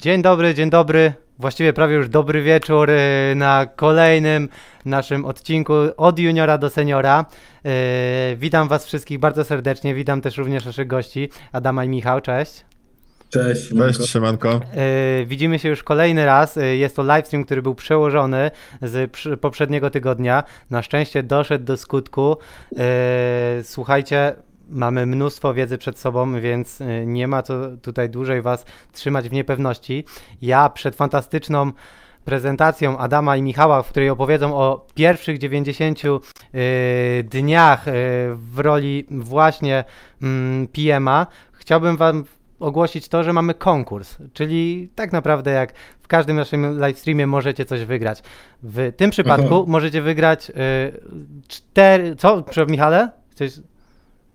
Dzień dobry, dzień dobry. Właściwie prawie już dobry wieczór y, na kolejnym naszym odcinku od juniora do seniora. Y, Witam Was wszystkich bardzo serdecznie. Witam też również naszych gości, Adama i Michał. Cześć. Cześć. Cześć, siemanko. Y, Widzimy się już kolejny raz. Jest to livestream, który był przełożony z przy- poprzedniego tygodnia. Na szczęście doszedł do skutku. Słuchajcie, mamy mnóstwo wiedzy przed sobą, więc y, nie ma co tutaj dłużej Was trzymać w niepewności. Ja przed fantastyczną prezentacją Adama i Michała, w której opowiedzą o pierwszych 90 y, dniach y, w roli właśnie mm, PM-a, chciałbym Wam ogłosić to, że mamy konkurs, czyli tak naprawdę jak w każdym naszym livestreamie możecie coś wygrać. W tym przypadku Aha. możecie wygrać y, cztery... Co, Michale? Coś...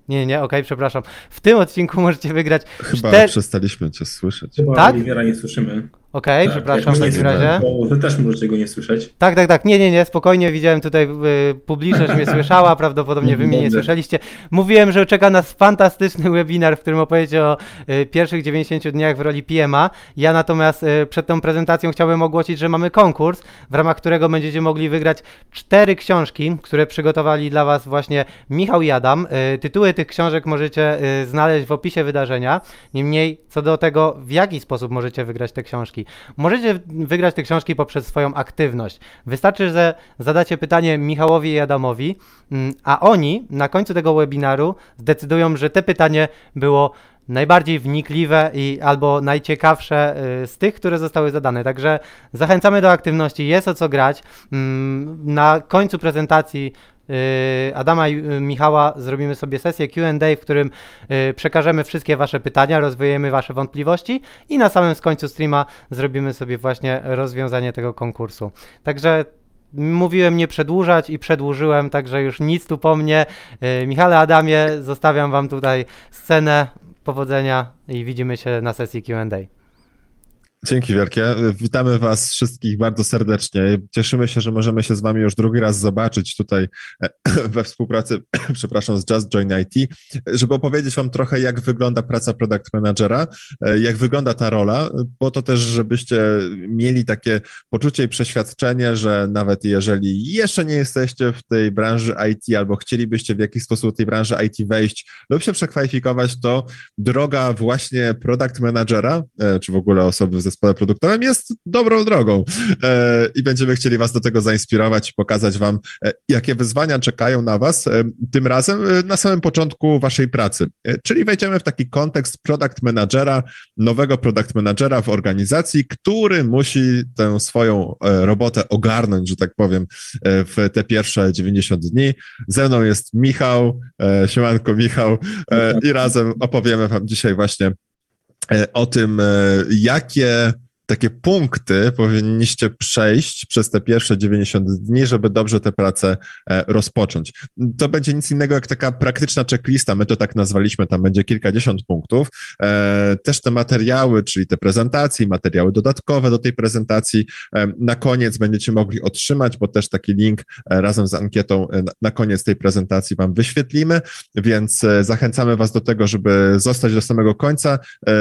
Nie, nie, okej, przepraszam. W tym odcinku możecie wygrać Chyba cztery... przestaliśmy cię słyszeć. Chyba Tak? Oliwiera nie słyszymy. Okej, Tak, przepraszam w jak my takim nie razie. Bo wy też możecie go nie słyszeć. Tak, tak, tak. Nie, nie, nie, spokojnie. Widziałem tutaj y, publiczność mnie słyszała, prawdopodobnie wy mnie nie słyszeliście. Mówiłem, że czeka nas fantastyczny webinar, w którym opowiecie o y, pierwszych 90 dniach w roli PMA. Ja natomiast y, przed tą prezentacją chciałbym ogłosić, że mamy konkurs, w ramach którego będziecie mogli wygrać cztery książki, które przygotowali dla was właśnie Michał i Adam. Y, tytuły tych książek możecie y, znaleźć w opisie wydarzenia. Niemniej, co do tego, w jaki sposób możecie wygrać te książki. Możecie wygrać te książki poprzez swoją aktywność. Wystarczy, że zadacie pytanie Michałowi i Adamowi, mm, a oni na końcu tego webinaru zdecydują, że te pytanie było najbardziej wnikliwe i albo najciekawsze y, z tych, które zostały zadane. Także zachęcamy do aktywności, jest o co grać. Mm, Na końcu prezentacji Adama i y, Michała zrobimy sobie sesję Q&A, w którym y, przekażemy wszystkie wasze pytania, rozwiejemy wasze wątpliwości i na samym końcu streama zrobimy sobie właśnie rozwiązanie tego konkursu. Także mówiłem nie przedłużać i przedłużyłem, także już nic tu po mnie. Michale, Adamie, zostawiam wam tutaj scenę. Powodzenia i widzimy się na sesji Q&A. Dzięki wielkie. Witamy Was wszystkich bardzo serdecznie. Cieszymy się, że możemy się z Wami już drugi raz zobaczyć tutaj e, we współpracy, przepraszam, z Just Join IT, żeby opowiedzieć Wam trochę, jak wygląda praca product managera, e, jak wygląda ta rola, po to też, żebyście mieli takie poczucie i przeświadczenie, że nawet jeżeli jeszcze nie jesteście w tej branży IT albo chcielibyście w jakiś sposób do tej branży IT wejść lub się przekwalifikować, to droga właśnie product managera, e, czy w ogóle osoby zespole produktowym jest dobrą drogą E, i będziemy chcieli Was do tego zainspirować i pokazać Wam, e, jakie wyzwania czekają na Was e, tym razem na samym początku Waszej pracy. Czyli wejdziemy w taki kontekst product managera, nowego product managera w organizacji, który musi tę swoją robotę ogarnąć, że tak powiem, w te pierwsze 90 dni. Ze mną jest Michał, siemanko Michał i razem opowiemy Wam dzisiaj właśnie o tym, e, jakie takie punkty powinniście przejść przez te pierwsze 90 dni, żeby dobrze tę pracę e, rozpocząć. To będzie nic innego jak taka praktyczna checklista, my to tak nazwaliśmy, tam będzie kilkadziesiąt punktów. E, Też te materiały, czyli te prezentacje, materiały dodatkowe do tej prezentacji e, na koniec będziecie mogli otrzymać, bo też taki link razem z ankietą na- koniec tej prezentacji Wam wyświetlimy, więc zachęcamy Was do tego, żeby zostać do samego końca,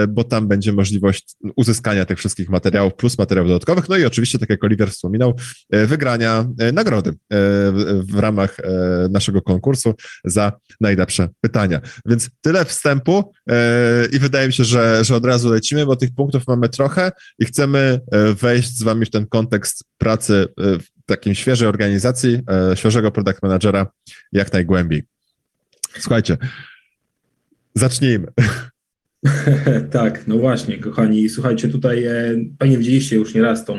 bo tam będzie możliwość uzyskania tych wszystkich materiałów plus materiałów dodatkowych, no i oczywiście, tak jak Oliver wspominał, e, wygrania e, nagrody e, w ramach naszego konkursu za najlepsze pytania. Więc tyle wstępu i wydaje mi się, że, że od razu lecimy, bo tych punktów mamy trochę i chcemy wejść z Wami w ten kontekst pracy w takim świeżej organizacji, świeżego product managera jak najgłębiej. Słuchajcie, zacznijmy. tak, no właśnie, kochani. Słuchajcie, tutaj e, pewnie widzieliście już nieraz tą,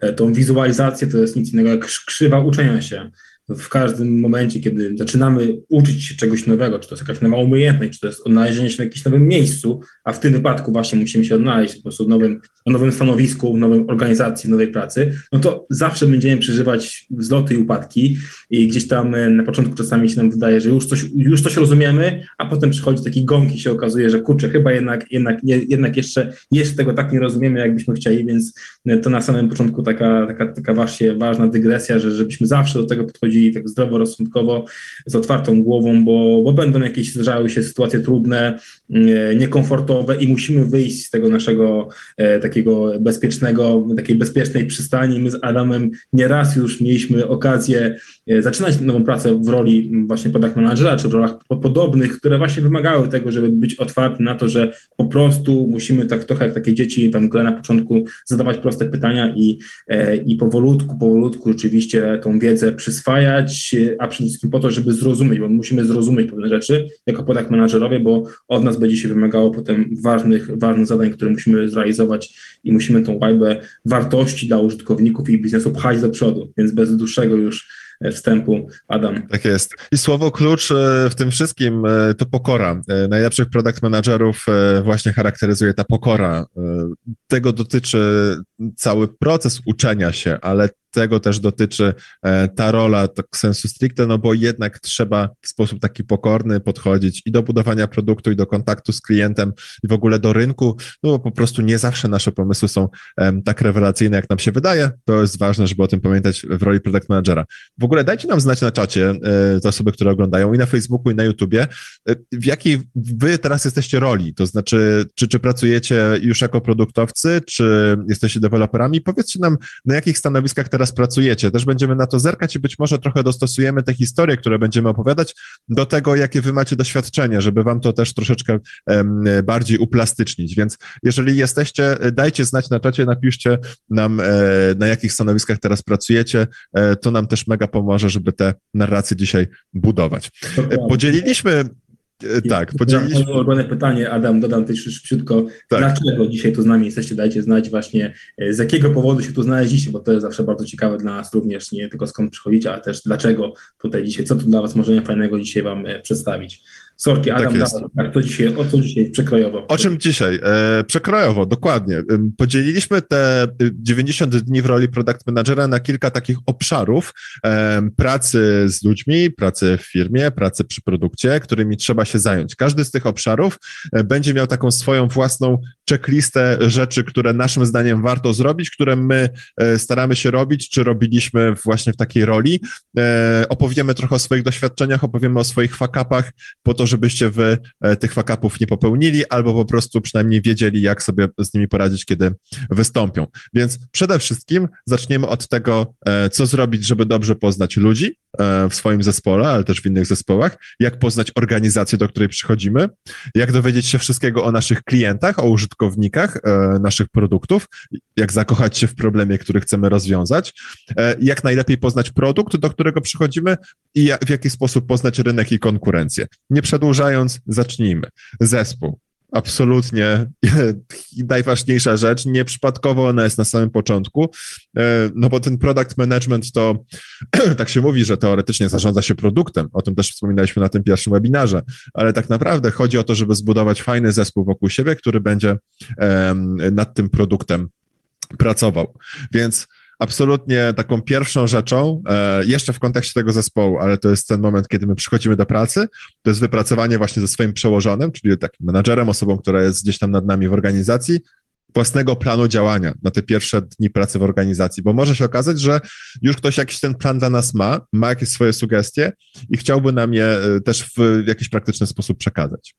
e, tą wizualizację, to jest nic innego jak krz- krzywa uczenia się. W każdym momencie, kiedy zaczynamy uczyć się czegoś nowego, czy to jest jakaś nowa umiejętność, czy to jest odnalezienie się w jakimś nowym miejscu, a w tym wypadku właśnie musimy się odnaleźć po prostu nowym, na nowym stanowisku, w nowej organizacji, w nowej pracy, no to zawsze będziemy przeżywać wzloty i upadki i gdzieś tam e, na początku czasami się nam wydaje, że już coś, już coś rozumiemy, a potem przychodzi taki gong i się okazuje, że kurczę, chyba jednak, jednak, jednak jeszcze, jeszcze tego tak nie rozumiemy, jakbyśmy chcieli, więc e, to na samym początku taka, taka, taka właśnie ważna dygresja, że żebyśmy zawsze do tego podchodzili tak zdroworozsądkowo, z otwartą głową, bo, bo będą jakieś zdarzały się sytuacje trudne, niekomfortowe i musimy wyjść z tego naszego takiego bezpiecznego, takiej bezpiecznej przystani. My z Adamem nieraz już mieliśmy okazję zaczynać nową pracę w roli właśnie product managera, czy w rolach podobnych, które właśnie wymagały tego, żeby być otwarty na to, że po prostu musimy tak trochę jak takie dzieci tam na początku zadawać proste pytania i, i powolutku, powolutku rzeczywiście tą wiedzę przyswajać, a przede wszystkim po to, żeby zrozumieć, bo musimy zrozumieć pewne rzeczy jako product managerowie, bo od nas będzie się wymagało potem ważnych, ważnych zadań, które musimy zrealizować i musimy tą łajbę wartości dla użytkowników i biznesu pchać do przodu, więc bez dłuższego już wstępu, Adam. Tak jest. I słowo klucz e, w tym wszystkim e, to pokora. E, najlepszych product managerów właśnie charakteryzuje ta pokora. Tego dotyczy cały proces uczenia się, ale tego też dotyczy e, ta rola tak sensu stricte, no bo jednak trzeba w sposób taki pokorny podchodzić i do budowania produktu, i do kontaktu z klientem, i w ogóle do rynku, no bo po prostu nie zawsze nasze pomysły są tak rewelacyjne, jak nam się wydaje. To jest ważne, żeby o tym pamiętać w roli product managera. W ogóle dajcie nam znać na czacie, e, te osoby, które oglądają i na Facebooku, i na YouTubie, e, w jakiej wy teraz jesteście roli, to znaczy, czy, czy pracujecie już jako produktowcy, czy jesteście deweloperami? Powiedzcie nam, na jakich stanowiskach teraz teraz pracujecie. Też będziemy na to zerkać i być może trochę dostosujemy te historie, które będziemy opowiadać, do tego, jakie wy macie doświadczenie, żeby wam to też troszeczkę bardziej uplastycznić. Więc jeżeli jesteście, dajcie znać na czacie, napiszcie nam, e, na jakich stanowiskach teraz pracujecie. E, to nam też mega pomoże, żeby te narracje dzisiaj budować. E, podzieliliśmy E, tak, podzieliliśmy. Ulubione pytanie, Adam, dodam też szybciutko. Tak. Dlaczego dzisiaj tu z nami jesteście? Dajcie znać właśnie, e, z jakiego powodu się tu znaleźliście, bo to jest zawsze bardzo ciekawe dla nas również, nie tylko skąd przychodzicie, ale też dlaczego tutaj dzisiaj, co tu dla Was możemy fajnego dzisiaj Wam e, przedstawić. Sorki, tak Adam, tak tak, to dzisiaj, o co dzisiaj przekrojowo? O czym dzisiaj? E, przekrojowo, dokładnie. Podzieliliśmy te 90 dni w roli product managera na kilka takich obszarów e, pracy z ludźmi, pracy w firmie, pracy przy produkcie, którymi trzeba się zająć. Każdy z tych obszarów e, będzie miał taką swoją własną checklistę rzeczy, które naszym zdaniem warto zrobić, które my e, staramy się robić, czy robiliśmy właśnie w takiej roli. E, opowiemy trochę o swoich doświadczeniach, opowiemy o swoich fakapach, po to, żebyście wy e, tych fakapów nie popełnili, albo po prostu przynajmniej wiedzieli, jak sobie z nimi poradzić, kiedy wystąpią. Więc przede wszystkim zaczniemy od tego, co zrobić, żeby dobrze poznać ludzi w swoim zespole, ale też w innych zespołach, jak poznać organizację, do której przychodzimy, jak dowiedzieć się wszystkiego o naszych klientach, o użytkownikach naszych produktów, jak zakochać się w problemie, który chcemy rozwiązać, jak najlepiej poznać produkt, do którego przychodzimy i w jaki sposób poznać rynek i konkurencję. Nie przedłużając, zacznijmy. Zespół. Absolutnie najważniejsza rzecz. Nieprzypadkowo ona jest na samym początku, e, no bo ten product management to tak się mówi, że teoretycznie zarządza się produktem. O tym też wspominaliśmy na tym pierwszym webinarze, ale tak naprawdę chodzi o to, żeby zbudować fajny zespół wokół siebie, który będzie nad tym produktem pracował. Więc absolutnie taką pierwszą rzeczą, e, jeszcze w kontekście tego zespołu, ale to jest ten moment, kiedy my przychodzimy do pracy, to jest wypracowanie właśnie ze swoim przełożonym, czyli takim menadżerem, osobą, która jest gdzieś tam nad nami w organizacji, własnego planu działania na te pierwsze dni pracy w organizacji, bo może się okazać, że już ktoś jakiś ten plan dla nas ma, ma jakieś swoje sugestie i chciałby nam je e, też w jakiś praktyczny sposób przekazać.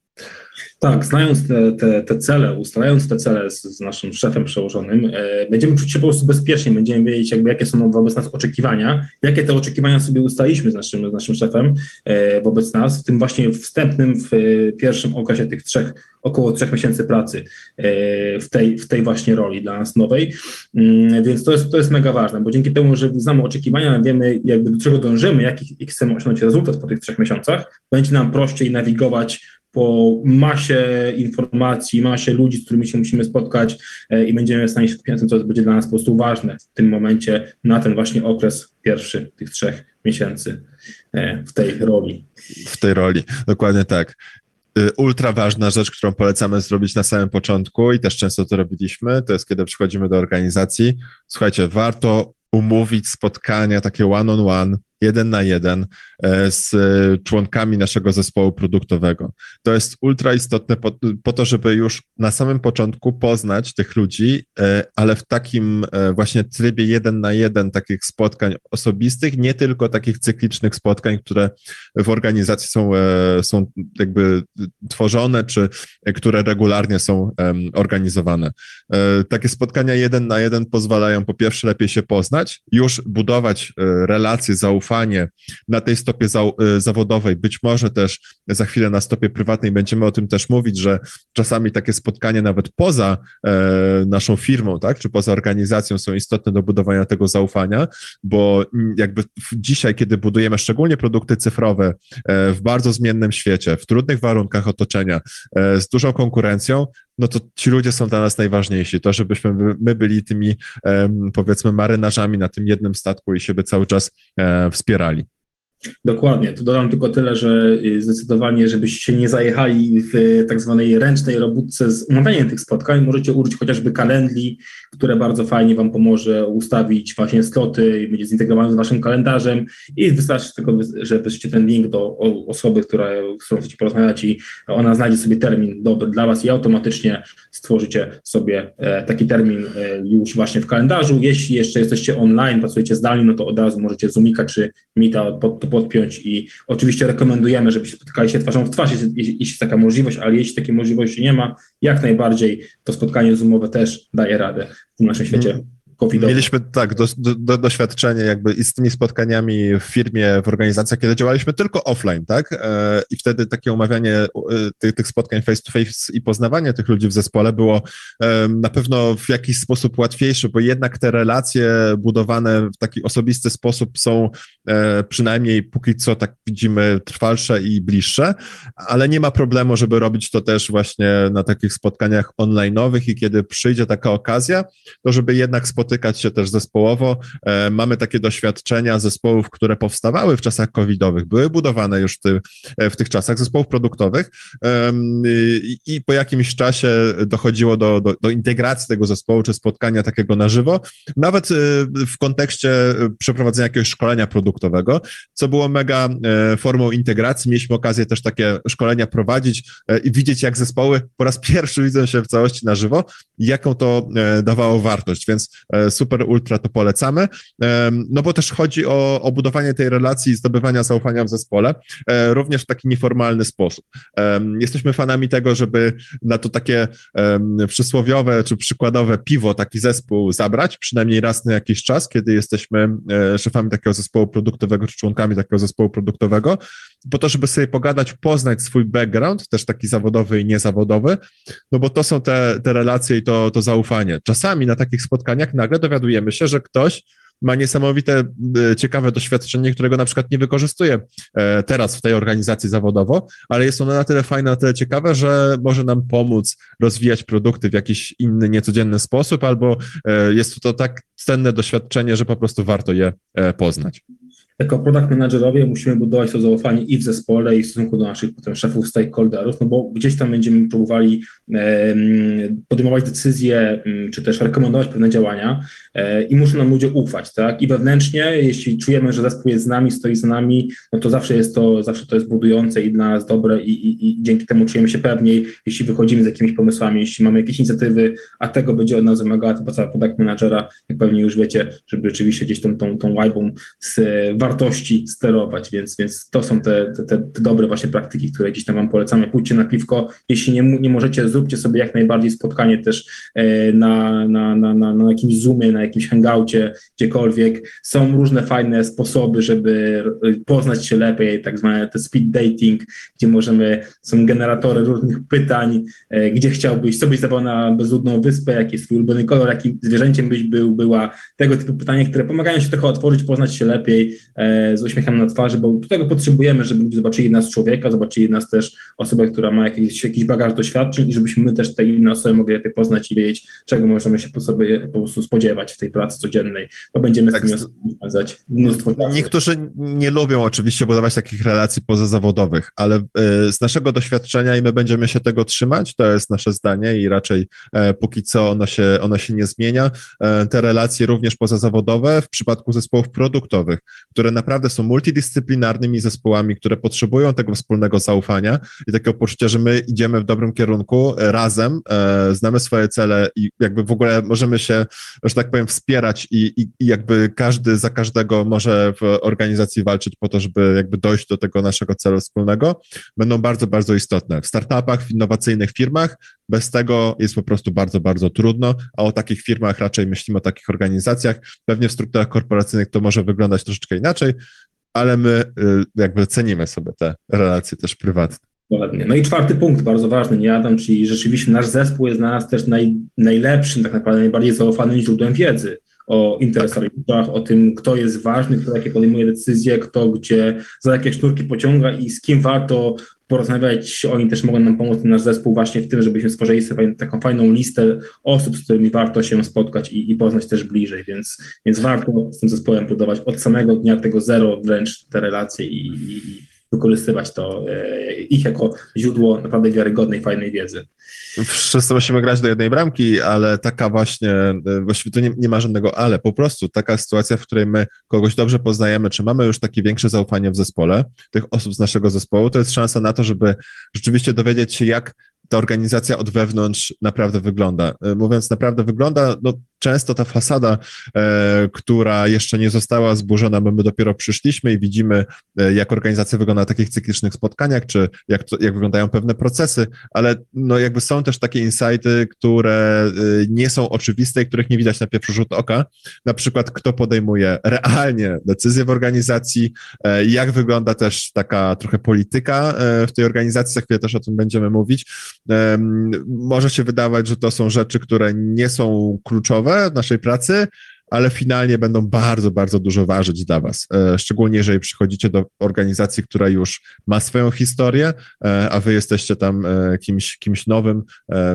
Tak, znając te, te, te cele, ustalając te cele z, z, naszym szefem przełożonym, e, będziemy czuć się po prostu bezpiecznie, będziemy wiedzieć, jakby, jakie są wobec nas oczekiwania, jakie te oczekiwania sobie ustaliśmy z naszym, z naszym szefem e, wobec nas, w tym właśnie wstępnym, w e, pierwszym okresie tych trzech, około trzech miesięcy pracy e, w, tej, w tej właśnie roli dla nas nowej. Mm, więc to jest, to jest mega ważne, bo dzięki temu, że znamy oczekiwania, wiemy jakby do czego dążymy, jaki, chcemy osiągnąć rezultat po tych trzech miesiącach, będzie nam prościej nawigować po masie informacji, masie ludzi, z którymi się musimy spotkać e, i będziemy w stanie się skupić na tym, co będzie dla nas po prostu ważne w tym momencie, na ten właśnie okres pierwszy tych trzech miesięcy e, w tej roli. W tej roli, dokładnie tak y, ultra ważna rzecz, którą polecamy zrobić na samym początku i też często to robiliśmy, to jest kiedy przychodzimy do organizacji. Słuchajcie, warto umówić spotkania takie one-on-one, jeden na jeden e, z członkami naszego zespołu produktowego. To jest ultra istotne po, po to, żeby już na samym początku poznać tych ludzi, ale w takim właśnie trybie jeden na jeden takich spotkań osobistych, nie tylko takich cyklicznych spotkań, które w organizacji są, są jakby tworzone, czy które regularnie są organizowane. Takie spotkania jeden na jeden pozwalają po pierwsze lepiej się poznać, już budować e, relacje, zaufanie na tej stopie za, e, zawodowej, być może też za chwilę na stopie prywatnej będziemy o tym też mówić, że czasami takie spotkania nawet poza e, naszą firmą, tak, czy poza organizacją są istotne do budowania tego zaufania, bo jakby dzisiaj, kiedy budujemy szczególnie produkty cyfrowe w bardzo zmiennym świecie, w trudnych warunkach otoczenia, z dużą konkurencją, no to ci ludzie są dla nas najważniejsi. To, żebyśmy my byli tymi, powiedzmy, marynarzami na tym jednym statku i siebie cały czas e, wspierali. Dokładnie. Tu dodam tylko tyle, że y, zdecydowanie, żebyście nie zajechali w tak zwanej ręcznej robótce z umawianiem tych spotkań, możecie użyć chociażby kalendli, które bardzo fajnie Wam pomoże ustawić właśnie sloty i będzie zintegrowane z Waszym kalendarzem i wystarczy tylko, że wyślecie ten link do osoby, która, z którą chcecie porozmawiać i ona znajdzie sobie termin dobry dla Was i automatycznie stworzycie sobie e, taki termin e, już właśnie w kalendarzu. Jeśli jeszcze jesteście online, pracujecie zdalnie, no to od razu możecie Zoomika czy Meeta pod, podpiąć i oczywiście rekomendujemy, żebyście spotykali się twarzą w twarz, jeśli, jest taka możliwość, ale jeśli takiej możliwości nie ma, jak najbardziej to spotkanie zoomowe też daje radę w tym naszym świecie. Mhm covidowe. Mieliśmy tak, do, do, doświadczenie jakby i z tymi spotkaniami w firmie, w organizacjach, kiedy działaliśmy tylko offline, tak? E, I wtedy takie omawianie e, tych, tych spotkań face to face i poznawanie tych ludzi w zespole było e, na pewno w jakiś sposób łatwiejsze, bo jednak te relacje budowane w taki osobisty sposób są przynajmniej póki co, tak widzimy, trwalsze i bliższe, ale nie ma problemu, żeby robić to też właśnie na takich spotkaniach online'owych i kiedy przyjdzie taka okazja, to żeby jednak spotkać spotykać się też zespołowo. E, mamy takie doświadczenia zespołów, które powstawały w czasach covidowych, były budowane już ty, e, w tych czasach, zespołów produktowych i po jakimś czasie dochodziło do, do, do integracji tego zespołu, czy spotkania takiego na żywo, nawet e, w kontekście przeprowadzenia jakiegoś szkolenia produktowego, co było mega formą integracji. Mieliśmy okazję też takie szkolenia prowadzić i widzieć, jak zespoły po raz pierwszy widzą się w całości na żywo, jaką to dawało wartość, więc super ultra to polecamy, e, no bo też chodzi o, o budowanie tej relacji i zdobywania zaufania w zespole, e, również w taki nieformalny sposób. Jesteśmy fanami tego, żeby na to takie przysłowiowe czy przykładowe piwo taki zespół zabrać, przynajmniej raz na jakiś czas, kiedy jesteśmy szefami takiego zespołu produktowego czy członkami takiego zespołu produktowego, po to, żeby sobie pogadać, poznać swój background, też taki zawodowy i niezawodowy, no bo to są te, te relacje i to, to zaufanie. Czasami na takich spotkaniach nagle dowiadujemy się, że ktoś ma niesamowite, e, ciekawe doświadczenie, którego na przykład nie wykorzystuje e, teraz w tej organizacji zawodowo, ale jest ono na tyle fajne, na tyle ciekawe, że może nam pomóc rozwijać produkty w jakiś inny, niecodzienny sposób, albo e, jest to tak cenne doświadczenie, że po prostu warto je poznać jako product managerowie musimy budować to zaufanie i w zespole, i w stosunku do naszych potem szefów, stakeholderów, no bo gdzieś tam będziemy próbowali podejmować decyzje, czy też rekomendować pewne działania e, i muszą nam ludzie ufać, tak? I wewnętrznie, jeśli czujemy, że zespół jest z nami, stoi za nami, no to zawsze jest to, zawsze to jest budujące i dla nas dobre i, i, i dzięki temu czujemy się pewniej, jeśli wychodzimy z jakimiś pomysłami, jeśli mamy jakieś inicjatywy, a tego będzie od nas wymagała to praca product managera, jak pewnie już wiecie, żeby rzeczywiście gdzieś tą, tą, tą łajbą z wartości sterować, więc, więc to są te, te, te dobre właśnie praktyki, które gdzieś tam Wam polecamy. Pójdźcie na piwko, jeśli nie, nie możecie, zróbcie sobie jak najbardziej spotkanie też e, na, na, na, na, na jakimś Zoomie, na jakimś hangoucie, gdziekolwiek. Są różne fajne sposoby, żeby poznać się lepiej, tak zwane te speed dating, gdzie możemy, są generatory różnych pytań, e, gdzie chciałbyś, co byś zabrał na bezludną wyspę, jaki jest twój ulubiony kolor, jakim zwierzęciem byś był, była, tego typu pytania, które pomagają się trochę otworzyć, poznać się lepiej, E, z uśmiechem na twarzy, bo tego potrzebujemy, żeby ludzie zobaczyli nas człowieka, zobaczyli nas też osobę, która ma jakiś, jakiś bagaż doświadczeń i żebyśmy my też te inne osoby mogli lepiej poznać i wiedzieć, czego możemy się po sobie po prostu spodziewać w tej pracy codziennej, bo będziemy tak, z tymi osobami spędzać mnóstwo czasu. Niektórzy nie lubią oczywiście budować takich relacji pozazawodowych, ale e, z naszego doświadczenia i my będziemy się tego trzymać, to jest nasze zdanie i raczej e, póki co ono się, ono się nie zmienia. Te relacje również pozazawodowe w przypadku zespołów produktowych, które które naprawdę są multidyscyplinarnymi zespołami, które potrzebują tego wspólnego zaufania i takiego poczucia, że my idziemy w dobrym kierunku e, razem, e, znamy swoje cele i jakby w ogóle możemy się, że tak powiem, wspierać i, i, i jakby każdy za każdego może w organizacji walczyć po to, żeby jakby dojść do tego naszego celu wspólnego, będą bardzo, bardzo istotne. W startupach, w innowacyjnych firmach bez tego jest po prostu bardzo, bardzo trudno, a o takich firmach raczej myślimy, o takich organizacjach. Pewnie w strukturach korporacyjnych to może wyglądać troszeczkę inaczej, ale my y, jakby cenimy sobie te relacje też prywatne. No i czwarty punkt, bardzo ważny, nie Adam, czyli rzeczywiście nasz zespół jest dla nas też naj, najlepszym, tak naprawdę najbardziej zaufanym źródłem wiedzy o interesariuszach, o tym, kto jest ważny, kto jakie podejmuje decyzje, kto gdzie, za jakie sznurki pociąga i z kim warto porozmawiać. Oni też mogą nam pomóc, nasz zespół, właśnie w tym, żebyśmy stworzyli sobie taką fajną listę osób, z którymi warto się spotkać i, i poznać też bliżej, więc, więc warto z tym zespołem budować od samego dnia tego zero wręcz te relacje i, i wykorzystywać to, e, ich jako źródło naprawdę wiarygodnej, fajnej wiedzy. Wszyscy musimy grać do jednej bramki, ale taka właśnie, e, właściwie tu nie, nie, ma żadnego ale, po prostu taka sytuacja, w której my kogoś dobrze poznajemy, czy mamy już takie większe zaufanie w zespole, tych osób z naszego zespołu, to jest szansa na to, żeby rzeczywiście dowiedzieć się, jak ta organizacja od wewnątrz naprawdę wygląda. E, mówiąc naprawdę wygląda, no często ta fasada, e, która jeszcze nie została zburzona, bo my dopiero przyszliśmy i widzimy, e, jak organizacja wygląda na takich cyklicznych spotkaniach, czy jak, jak wyglądają pewne procesy, ale no jakby są też takie insighty, które e, nie są oczywiste i których nie widać na pierwszy rzut oka. Na przykład, kto podejmuje realnie decyzje w organizacji, jak wygląda też taka trochę polityka w tej organizacji, za chwilę też o tym będziemy mówić. Może się wydawać, że to są rzeczy, które nie są kluczowe, w naszej pracy, ale finalnie będą bardzo, bardzo dużo ważyć dla Was. E, szczególnie jeżeli przychodzicie do organizacji, która już ma swoją historię, e, a Wy jesteście tam e, kimś, kimś nowym.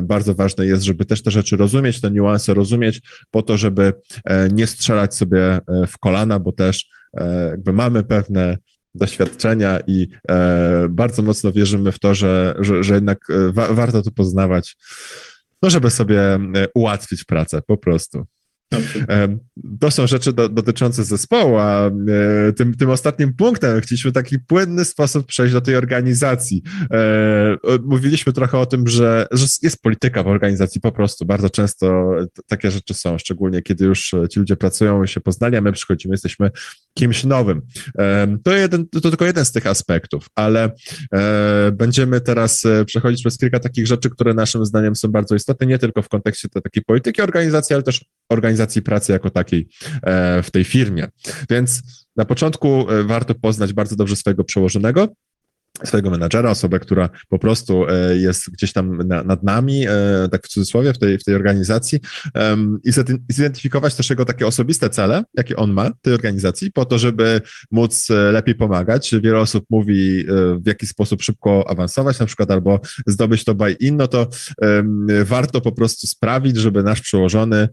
Bardzo ważne jest, żeby też te rzeczy rozumieć, te niuanse rozumieć, po to, żeby nie strzelać sobie w kolana, bo też jakby mamy pewne doświadczenia i bardzo mocno wierzymy w to, że, że, że jednak wa warto to poznawać no żeby sobie e, ułatwić pracę po prostu. To są rzeczy do, dotyczące zespołu, a e, tym, tym ostatnim punktem chcieliśmy taki płynny sposób przejść do tej organizacji. E, mówiliśmy trochę o tym, że, że jest polityka w organizacji po prostu. Bardzo często takie rzeczy są, szczególnie kiedy już ci ludzie pracują i się poznali, a my przychodzimy, jesteśmy kimś nowym. To, jeden, to tylko jeden z tych aspektów, ale będziemy teraz przechodzić przez kilka takich rzeczy, które naszym zdaniem są bardzo istotne, nie tylko w kontekście takiej polityki organizacji, ale też organizacji pracy jako takiej e, w tej firmie. Więc na początku e, warto poznać bardzo dobrze swojego przełożonego, swojego menadżera, osobę, która po prostu e, jest gdzieś tam nad nami, tak w cudzysłowie, w tej, w tej organizacji i zidentyfikować też jego takie osobiste cele, jakie on ma tej organizacji, po to, żeby móc lepiej pomagać. Wiele osób mówi, w jaki sposób szybko awansować, na przykład albo zdobyć to buy-in, no to warto po prostu sprawić, żeby nasz przełożony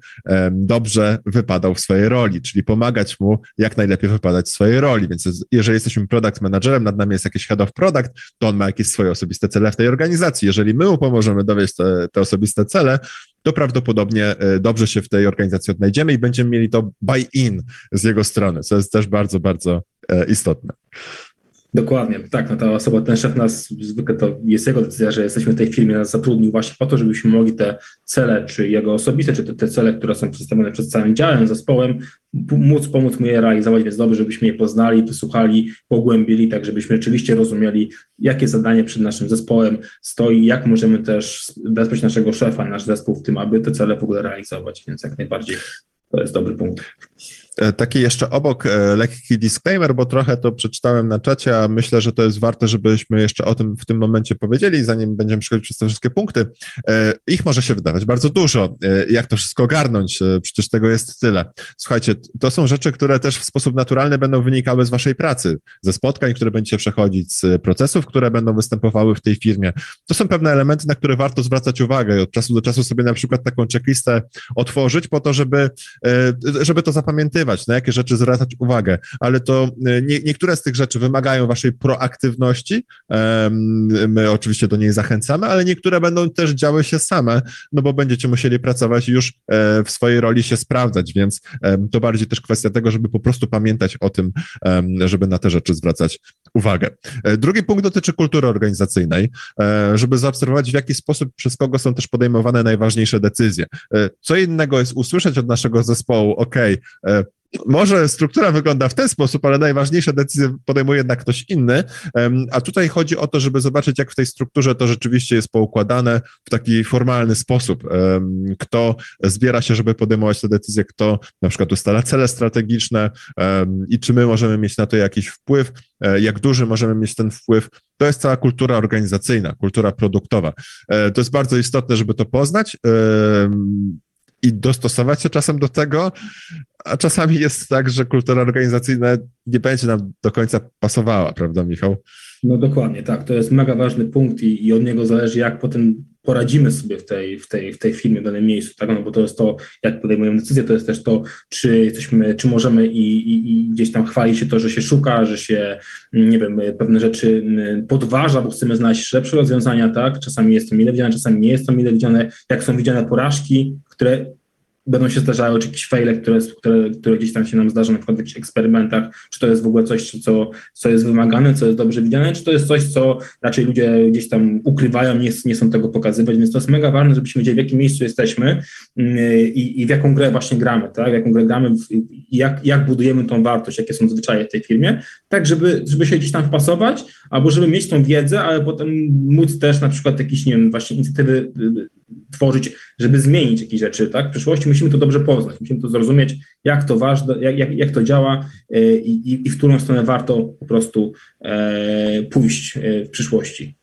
dobrze wypadał w swojej roli, czyli pomagać mu jak najlepiej wypadać w swojej roli. Więc jeżeli jesteśmy product managerem, nad nami jest jakiś head of product, to on ma jakieś swoje osobiste cele w tej organizacji. Jeżeli my mu pomożemy dowieść te, te osobiste cele, to prawdopodobnie e, dobrze się w tej organizacji odnajdziemy i będziemy mieli to buy-in z jego strony, co jest też bardzo, bardzo e, istotne. Dokładnie, tak. No ta osoba, ten szef nas, zwykle to jest jego decyzja, że jesteśmy w tej firmie, nas zatrudnił właśnie po to, żebyśmy mogli te cele, czy jego osobiste, czy te, te cele, które są przedstawione przed całym działem, zespołem, móc pomóc mu je realizować, więc dobrze, żebyśmy je poznali, wysłuchali, pogłębili, tak żebyśmy rzeczywiście rozumieli, jakie zadanie przed naszym zespołem stoi, jak możemy też wesprzeć naszego szefa, nasz zespół w tym, aby te cele w ogóle realizować, więc jak najbardziej to jest dobry punkt. E, taki jeszcze obok e, lekki disclaimer, bo trochę to przeczytałem na czacie, a myślę, że to jest warte, żebyśmy jeszcze o tym w tym momencie powiedzieli, zanim będziemy przechodzić przez te wszystkie punkty. E, ich może się wydawać bardzo dużo. Jak to wszystko ogarnąć? Przecież tego jest tyle. Słuchajcie, to są rzeczy, które też w sposób naturalny będą wynikały z waszej pracy, ze spotkań, które będziecie przechodzić, z procesów, które będą występowały w tej firmie. To są pewne elementy, na które warto zwracać uwagę i od czasu do czasu sobie na przykład taką checklistę otworzyć po to, żeby żeby to zapamiętywać, na jakie rzeczy zwracać uwagę, ale to nie, niektóre z tych rzeczy wymagają waszej proaktywności, my oczywiście do niej zachęcamy, ale niektóre będą też działy się same, no bo będziecie musieli pracować już w swojej roli się sprawdzać, więc to bardziej też kwestia tego, żeby po prostu pamiętać o tym, żeby na te rzeczy zwracać uwagę. E, drugi punkt dotyczy kultury organizacyjnej, e, żeby zaobserwować, w jaki sposób przez kogo są też podejmowane najważniejsze decyzje. E, co innego jest usłyszeć od naszego zespołu, OK, może struktura wygląda w ten sposób, ale najważniejsze decyzje podejmuje jednak ktoś inny, a tutaj chodzi o to, żeby zobaczyć, jak w tej strukturze to rzeczywiście jest poukładane w taki formalny sposób. Kto zbiera się, żeby podejmować te decyzje, kto na przykład ustala cele strategiczne i czy my możemy mieć na to jakiś wpływ, e, jak duży możemy mieć ten wpływ. To jest cała kultura organizacyjna, kultura produktowa. E, to jest bardzo istotne, żeby to poznać i dostosować się czasem do tego, a czasami jest tak, że kultura organizacyjna nie będzie nam do końca pasowała, prawda, Michał? No dokładnie, tak. To jest mega ważny punkt i, i od niego zależy, jak potem poradzimy sobie w tej, w tej, w tej firmie, w danym miejscu, tak? No bo to jest to, jak podejmujemy decyzje, to jest też to, czy jesteśmy, czy możemy i, i, i gdzieś tam chwali się to, że się szuka, że się, nie wiem, pewne rzeczy podważa, bo chcemy znaleźć lepsze rozwiązania, tak? Czasami jest to mile widziane, czasami nie jest to mile widziane, jak są widziane porażki, które będą się zdarzały, czy jakieś fejle, które, które, które gdzieś tam się nam zdarzą, na przykład w jakichś eksperymentach, czy to jest w ogóle coś, co, co jest wymagane, co jest dobrze widziane, czy to jest coś, co raczej ludzie gdzieś tam ukrywają, nie, nie są tego pokazywać, więc to jest mega ważne, żebyśmy wiedzieli, w jakim miejscu jesteśmy mm, i, i w jaką grę właśnie gramy, tak, w jaką grę gramy, jak, jak budujemy tą wartość, jakie są zwyczaje w tej firmie, tak, żeby, żeby się gdzieś tam wpasować, albo żeby mieć tą wiedzę, ale potem móc też na przykład jakieś, nie wiem, właśnie inicjatywy tworzyć, żeby zmienić jakieś rzeczy, tak? W przyszłości musimy to dobrze poznać, musimy to zrozumieć, jak to ważne, jak, jak, jak to działa e, i, i w którą stronę warto po prostu e, pójść e, w przyszłości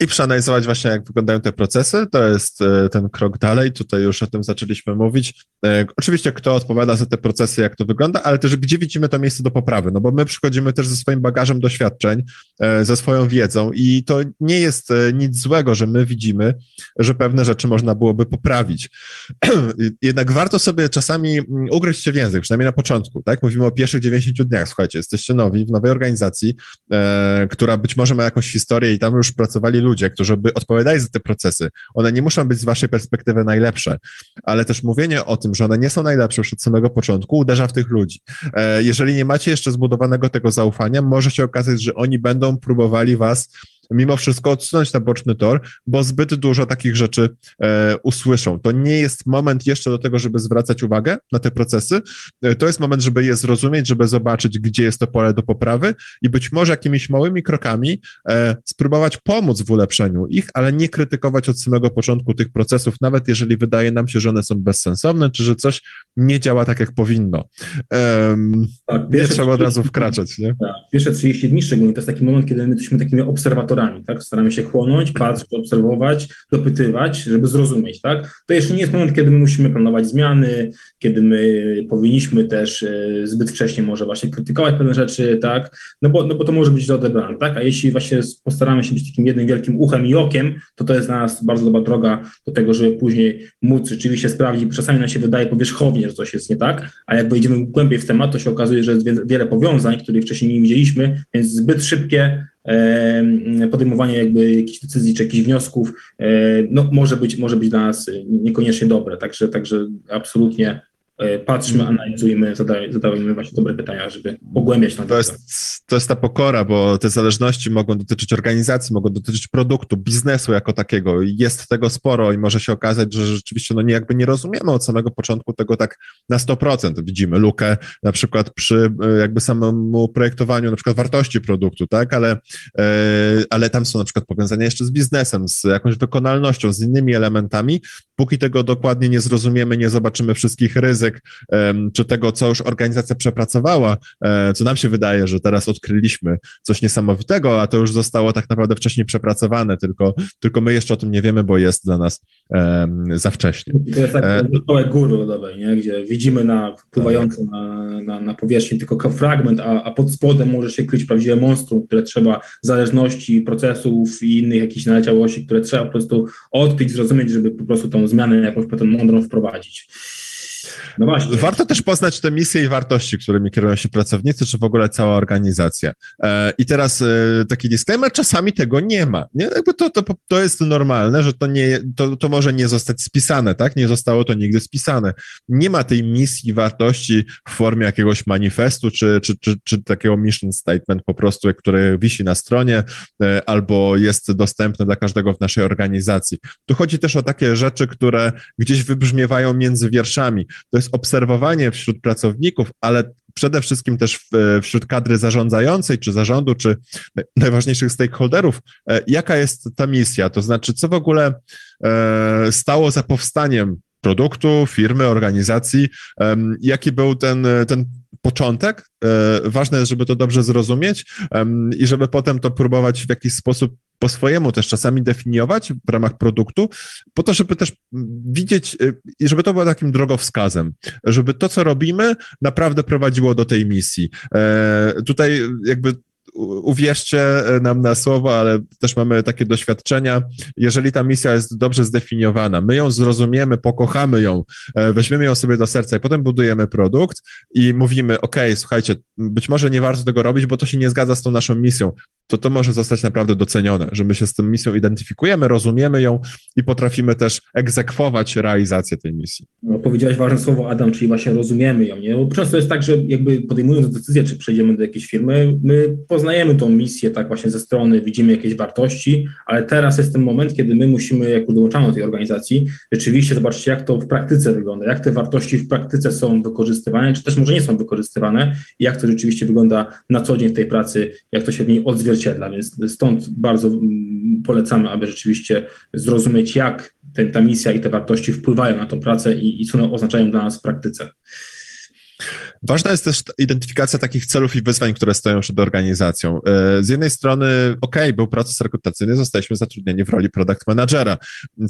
i przeanalizować właśnie, jak wyglądają te procesy. To jest e, ten krok dalej. Tutaj już o tym zaczęliśmy mówić. E, oczywiście, kto odpowiada za te procesy, jak to wygląda, ale też gdzie widzimy to miejsce do poprawy, no bo my przychodzimy też ze swoim bagażem doświadczeń, e, ze swoją wiedzą i to nie jest nic złego, że my widzimy, że pewne rzeczy można byłoby poprawić. Jednak warto sobie czasami mm, ugryźć się w język, przynajmniej na początku, tak? Mówimy o pierwszych 90 dniach. Słuchajcie, jesteście nowi w nowej organizacji, która być może ma jakąś historię i tam już pracowali ludzie, ludzie, którzy by odpowiadali za te procesy, one nie muszą być z waszej perspektywy najlepsze, ale też mówienie o tym, że one nie są najlepsze już od samego początku, uderza w tych ludzi. E, jeżeli nie macie jeszcze zbudowanego tego zaufania, może się okazać, że oni będą próbowali was mimo wszystko odsunąć na boczny tor, bo zbyt dużo takich rzeczy e, usłyszą. To nie jest moment jeszcze do tego, żeby zwracać uwagę na te procesy. E, to jest moment, żeby je zrozumieć, żeby zobaczyć, gdzie jest to pole do poprawy i być może jakimiś małymi krokami e, spróbować pomóc w ulepszeniu ich, ale nie krytykować od samego początku tych procesów, nawet jeżeli wydaje nam się, że one są bezsensowne, czy że coś nie działa tak, jak powinno. Um, tak, nie trzeba od razu wkraczać. Nie? Tak, pierwsze 30 dni szczególnie to jest taki moment, kiedy my jesteśmy takimi obserwatorami tak? Staramy się chłonąć, patrzeć, obserwować, dopytywać, żeby zrozumieć, tak? To jeszcze nie jest moment, kiedy my musimy planować zmiany, kiedy my powinniśmy też e, zbyt wcześnie może właśnie krytykować pewne rzeczy, tak? No bo, no bo to może być odebrane, tak? A jeśli właśnie postaramy się być takim jednym wielkim uchem i okiem, to to jest dla nas bardzo dobra droga do tego, żeby później móc rzeczywiście sprawdzić, czasami nam się wydaje powierzchownie, że coś jest nie tak, a jak wejdziemy głębiej w temat, to się okazuje, że jest wiele powiązań, których wcześniej nie widzieliśmy, więc zbyt szybkie podejmowanie jakby jakichś decyzji czy jakichś wniosków no, może, być, może być dla nas niekoniecznie dobre. Także, także absolutnie E, patrzmy, mhm. analizujmy, zadajmy właśnie dobre pytania, żeby pogłębiać to jest, to jest ta pokora, bo te zależności mogą dotyczyć organizacji, mogą dotyczyć produktu, biznesu jako takiego. Jest tego sporo i może się okazać, że rzeczywiście no nie, jakby nie rozumiemy od samego początku tego tak na 100%. Widzimy lukę na przykład przy e, jakby samemu projektowaniu na przykład wartości produktu, tak, ale, e, ale tam są na przykład powiązania jeszcze z biznesem, z jakąś wykonalnością, z innymi elementami. Póki tego dokładnie nie zrozumiemy, nie zobaczymy wszystkich ryzyk, czy tego, co już organizacja przepracowała, e, co nam się wydaje, że teraz odkryliśmy coś niesamowitego, a to już zostało tak naprawdę wcześniej przepracowane, tylko, tylko my jeszcze o tym nie wiemy, bo jest dla nas za wcześnie. To jest tak e, góry lodowej, nie? gdzie widzimy na pływającą na, na, na powierzchni tylko fragment, a, a pod spodem może się kryć prawdziwe monstrum, które trzeba zależności procesów i innych jakichś naleciałości, które trzeba po prostu odkryć, zrozumieć, żeby po prostu tą zmianę jakąś potem mądrą wprowadzić. No właśnie. Warto też poznać te misje i wartości, którymi kierują się pracownicy, czy w ogóle cała organizacja. E, I teraz e, taki disclaimer, czasami tego nie ma. Nie? Jakby to, to, to jest normalne, że to, nie, to, to może nie zostać spisane, tak? Nie zostało to nigdy spisane. Nie ma tej misji, wartości w formie jakiegoś manifestu, czy, czy, czy, czy takiego mission statement po prostu, który wisi na stronie, e, albo jest dostępny dla każdego w naszej organizacji. Tu chodzi też o takie rzeczy, które gdzieś wybrzmiewają między wierszami. To jest obserwowanie wśród pracowników, ale przede wszystkim też wśród kadry zarządzającej, czy zarządu, czy najważniejszych stakeholderów, e, jaka jest ta misja, to znaczy, co w ogóle e, stało za powstaniem produktu, firmy, organizacji, jaki był ten, ten początek. E, ważne jest, żeby to dobrze zrozumieć i żeby potem to próbować w jakiś sposób po swojemu też czasami definiować w ramach produktu, po to, żeby też widzieć e, i żeby to było takim drogowskazem, żeby to, co robimy, naprawdę prowadziło do tej misji. E, tutaj jakby uwierzcie nam na słowo, ale też mamy takie doświadczenia. Jeżeli ta misja jest dobrze zdefiniowana, my ją zrozumiemy, pokochamy ją, e, weźmiemy ją sobie do serca i potem budujemy produkt i mówimy, OK, słuchajcie, być może nie warto tego robić, bo to się nie zgadza z tą naszą misją to to może zostać naprawdę docenione, że my się z tą misją identyfikujemy, rozumiemy ją i potrafimy też egzekwować realizację tej misji. No, powiedziałeś ważne słowo, Adam, czyli właśnie rozumiemy ją. Nie? Bo często jest tak, że jakby podejmując decyzję, czy przejdziemy do jakiejś firmy, my poznajemy tą misję tak właśnie ze strony, widzimy jakieś wartości, ale teraz jest ten moment, kiedy my musimy, jak dołączamy do tej organizacji, rzeczywiście zobaczyć, jak to w praktyce wygląda, jak te wartości w praktyce są wykorzystywane, czy też może nie są wykorzystywane i jak to rzeczywiście wygląda na co dzień w tej pracy, jak to się w niej odzwierciedla odzwierciedla, więc stąd bardzo mm, polecamy, aby rzeczywiście zrozumieć, jak ten, ta misja i te wartości wpływają na tą pracę i, i co one oznaczają dla nas w praktyce. Ważna jest też identyfikacja takich celów i wyzwań, które stoją przed organizacją. E, z jednej strony, ok, był proces rekrutacyjny, zostaliśmy zatrudnieni w roli product managera.